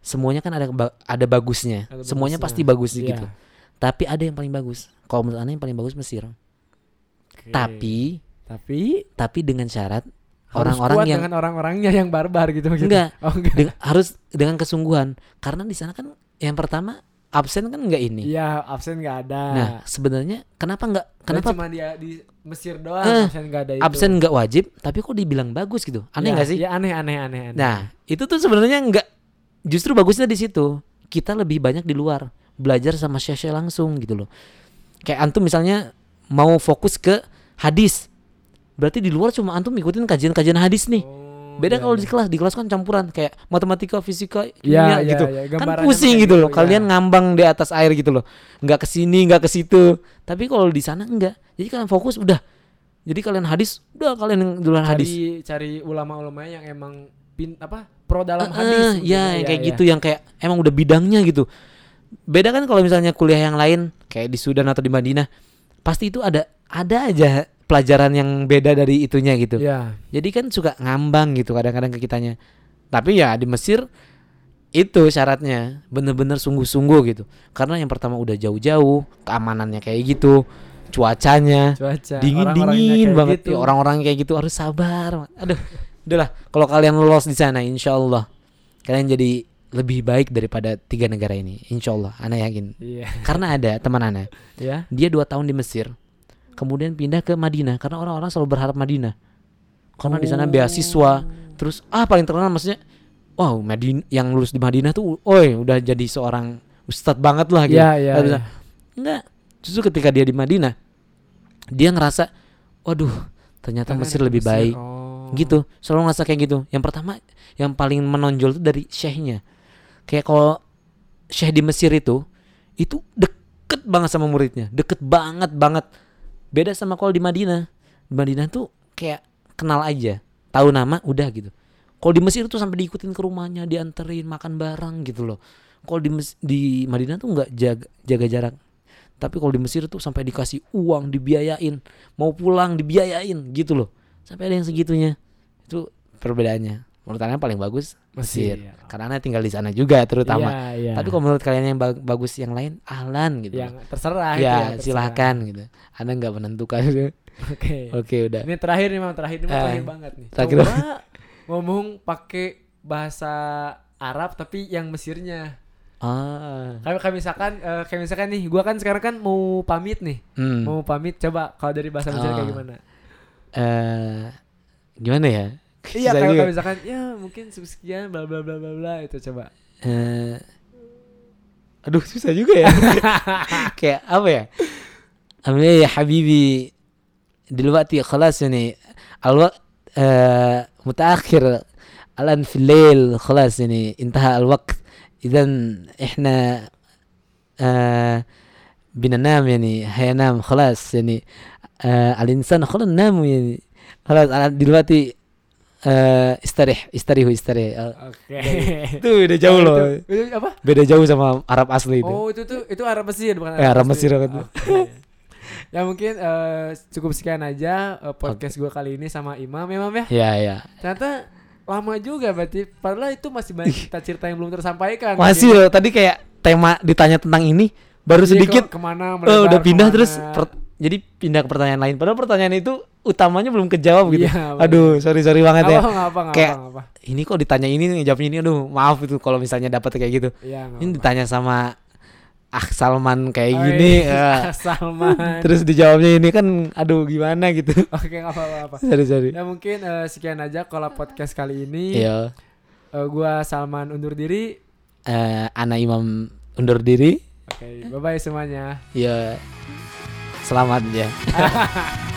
semuanya kan ada ada bagusnya. Ada semuanya bagusnya. pasti bagus Iya. gitu. Tapi ada yang paling bagus. Kalau menurut Ana yang paling bagus Mesir. Oke. Tapi tapi tapi dengan syarat orang-orang yang dengan orang-orangnya yang barbar gitu maksudnya. enggak Oh, enggak. deng- harus dengan kesungguhan karena di sana kan yang pertama absen kan enggak ini. Iya, absen nggak ada. Nah, sebenarnya kenapa enggak Kenapa cuma dia di Mesir doang Eh, absen nggak ada itu? absen enggak wajib tapi kok dibilang bagus gitu? Aneh Ya, enggak sih? Ya aneh aneh aneh. aneh. Nah, itu tuh sebenarnya enggak justru bagusnya di situ. Kita lebih banyak di luar, belajar sama syekh langsung gitu loh. Kayak antum misalnya mau fokus ke hadis. Berarti di luar cuma antum ikutin kajian-kajian hadis nih. Oh, Beda iya, kalau iya. di kelas, di kelas kan campuran kayak matematika, fisika, Iya, kimia iya, gitu. iya, kan pusing gitu loh. iya. Kalian ngambang di atas air gitu loh. Nggak ke sini, nggak ke situ. Tapi kalau di sana enggak. Jadi kalian fokus udah. Jadi kalian hadis, udah kalian yang duluan hadis. cari ulama-ulama yang emang pin apa pro dalam Eh, hadis. eh, mungkin ya, yang kayak gitu yang kayak emang udah bidangnya gitu. Beda kan kalau misalnya kuliah yang lain kayak di Sudan atau di Madinah, pasti itu ada ada aja pelajaran yang beda dari itunya gitu. Ya. Jadi kan suka ngambang gitu kadang-kadang ke kitanya. Tapi ya di Mesir itu syaratnya bener-bener sungguh-sungguh gitu. Karena yang pertama udah jauh-jauh, keamanannya kayak gitu, cuacanya Cuaca. dingin dingin kayak banget. gitu. Ya, orang-orang kayak gitu harus sabar. Aduh, udahlah. Kalau kalian lolos di sana, insya Allah kalian jadi lebih baik daripada tiga negara ini. Insya Allah, Ana yakin. Iya. Karena ada teman Ana, Ya. dia dua tahun di Mesir, kemudian pindah ke Madinah karena orang-orang selalu berharap Madinah. Karena di sana Oh. beasiswa, terus ah paling terkenal maksudnya, wow Madin yang lulus di Madinah tuh, oi udah jadi seorang ustadz banget lah gitu. Iya. Tapi iya. Enggak, justru ketika dia di Madinah, dia ngerasa, waduh ternyata Mesir lebih baik. Oh. Gitu, selalu ngerasa kayak gitu. Yang pertama, yang paling menonjol itu dari syekhnya. Kayak kalau syekh di Mesir itu, itu deket banget sama muridnya, deket banget banget. Beda sama kalau di Madinah. Di Madinah tuh kayak kenal aja, tahu nama udah gitu. Kalau di Mesir tuh sampai diikutin ke rumahnya, dianterin makan bareng gitu loh. Kalau di Mes- di Madinah tuh nggak jaga jaga jarak. Tapi kalau di Mesir tuh sampai dikasih uang, dibiayain, mau pulang dibiayain gitu loh. Sampai ada yang segitunya. Itu perbedaannya. Menurut Anda paling bagus Mesir. Mesir. Karena Anda tinggal di sana juga terutama. Iya, iya. Tapi kalau menurut kalian yang bag- bagus yang lain, ahlan gitu. yang terserah itu ya, terserah. silahkan gitu. Anda nggak menentukan. Oke. Oke, udah. Ini terakhir nih, Mam. Terakhir ini terakhir banget nih. terakhir. Coba ngomong pakai bahasa Arab tapi yang Mesirnya. Ah. Kayak kayak misalkan eh, kayak misalkan nih, gua kan sekarang kan mau pamit nih. Hmm. Mau pamit coba kalau dari bahasa Mesir kayak Ah. gimana? Eh, gimana ya? Iya, Susah kayak, juga. kayak misalkan ya mungkin sekian bla bla bla bla bla itu coba. Eh, aduh susah juga ya. kayak apa ya? Ambil ya habibi dلوقتي خلاص يعني الوقت آه متأخر الآن في الليل خلاص يعني انتهى الوقت إذا إحنا آه بننام يعني هينام خلاص يعني آه الإنسان خلاص نام يعني خلاص أنا دلوقتي uh, istarih istarihu istarih. Eh, Oke. Ya, ya. itu beda jauh loh. apa? Beda jauh sama Arab asli itu. Oh itu tuh itu Arab Mesir bukan Arab, eh, Arab Mesir, kan ya mungkin uh, cukup sekian aja uh, podcast gue kali ini sama Imam ya Imam ya? Iya iya. Ternyata lama juga berarti padahal itu masih banyak cerita-cerita yang belum tersampaikan. Masih loh tadi kayak tema ditanya tentang ini baru iya, sedikit. sedikit ke mana melebar, uh, udah pindah ke mana. terus jadi pindah ke pertanyaan lain. Padahal pertanyaan itu utamanya belum kejawab gitu. Iya, bener. aduh, sorry sorry banget ya. apa, apa, Kayak- apa, apa. Ini kok ditanya ini nih, jawabnya ini. Aduh, maaf itu kalau misalnya dapat kayak gitu. Iya, nggak Ini apa. ditanya sama Ah Salman kayak Oh, gini. iya. ya. Salman. terus dijawabnya ini kan aduh gimana gitu. Oke, nggak apa-apa. nggak apa. sorry sorry. Ya mungkin eh, sekian aja kalau podcast kali ini. Iya. Eh, gua Salman undur diri. Eh, Ana Imam undur diri. Oke, bye bye semuanya. Ya. Selamat ya.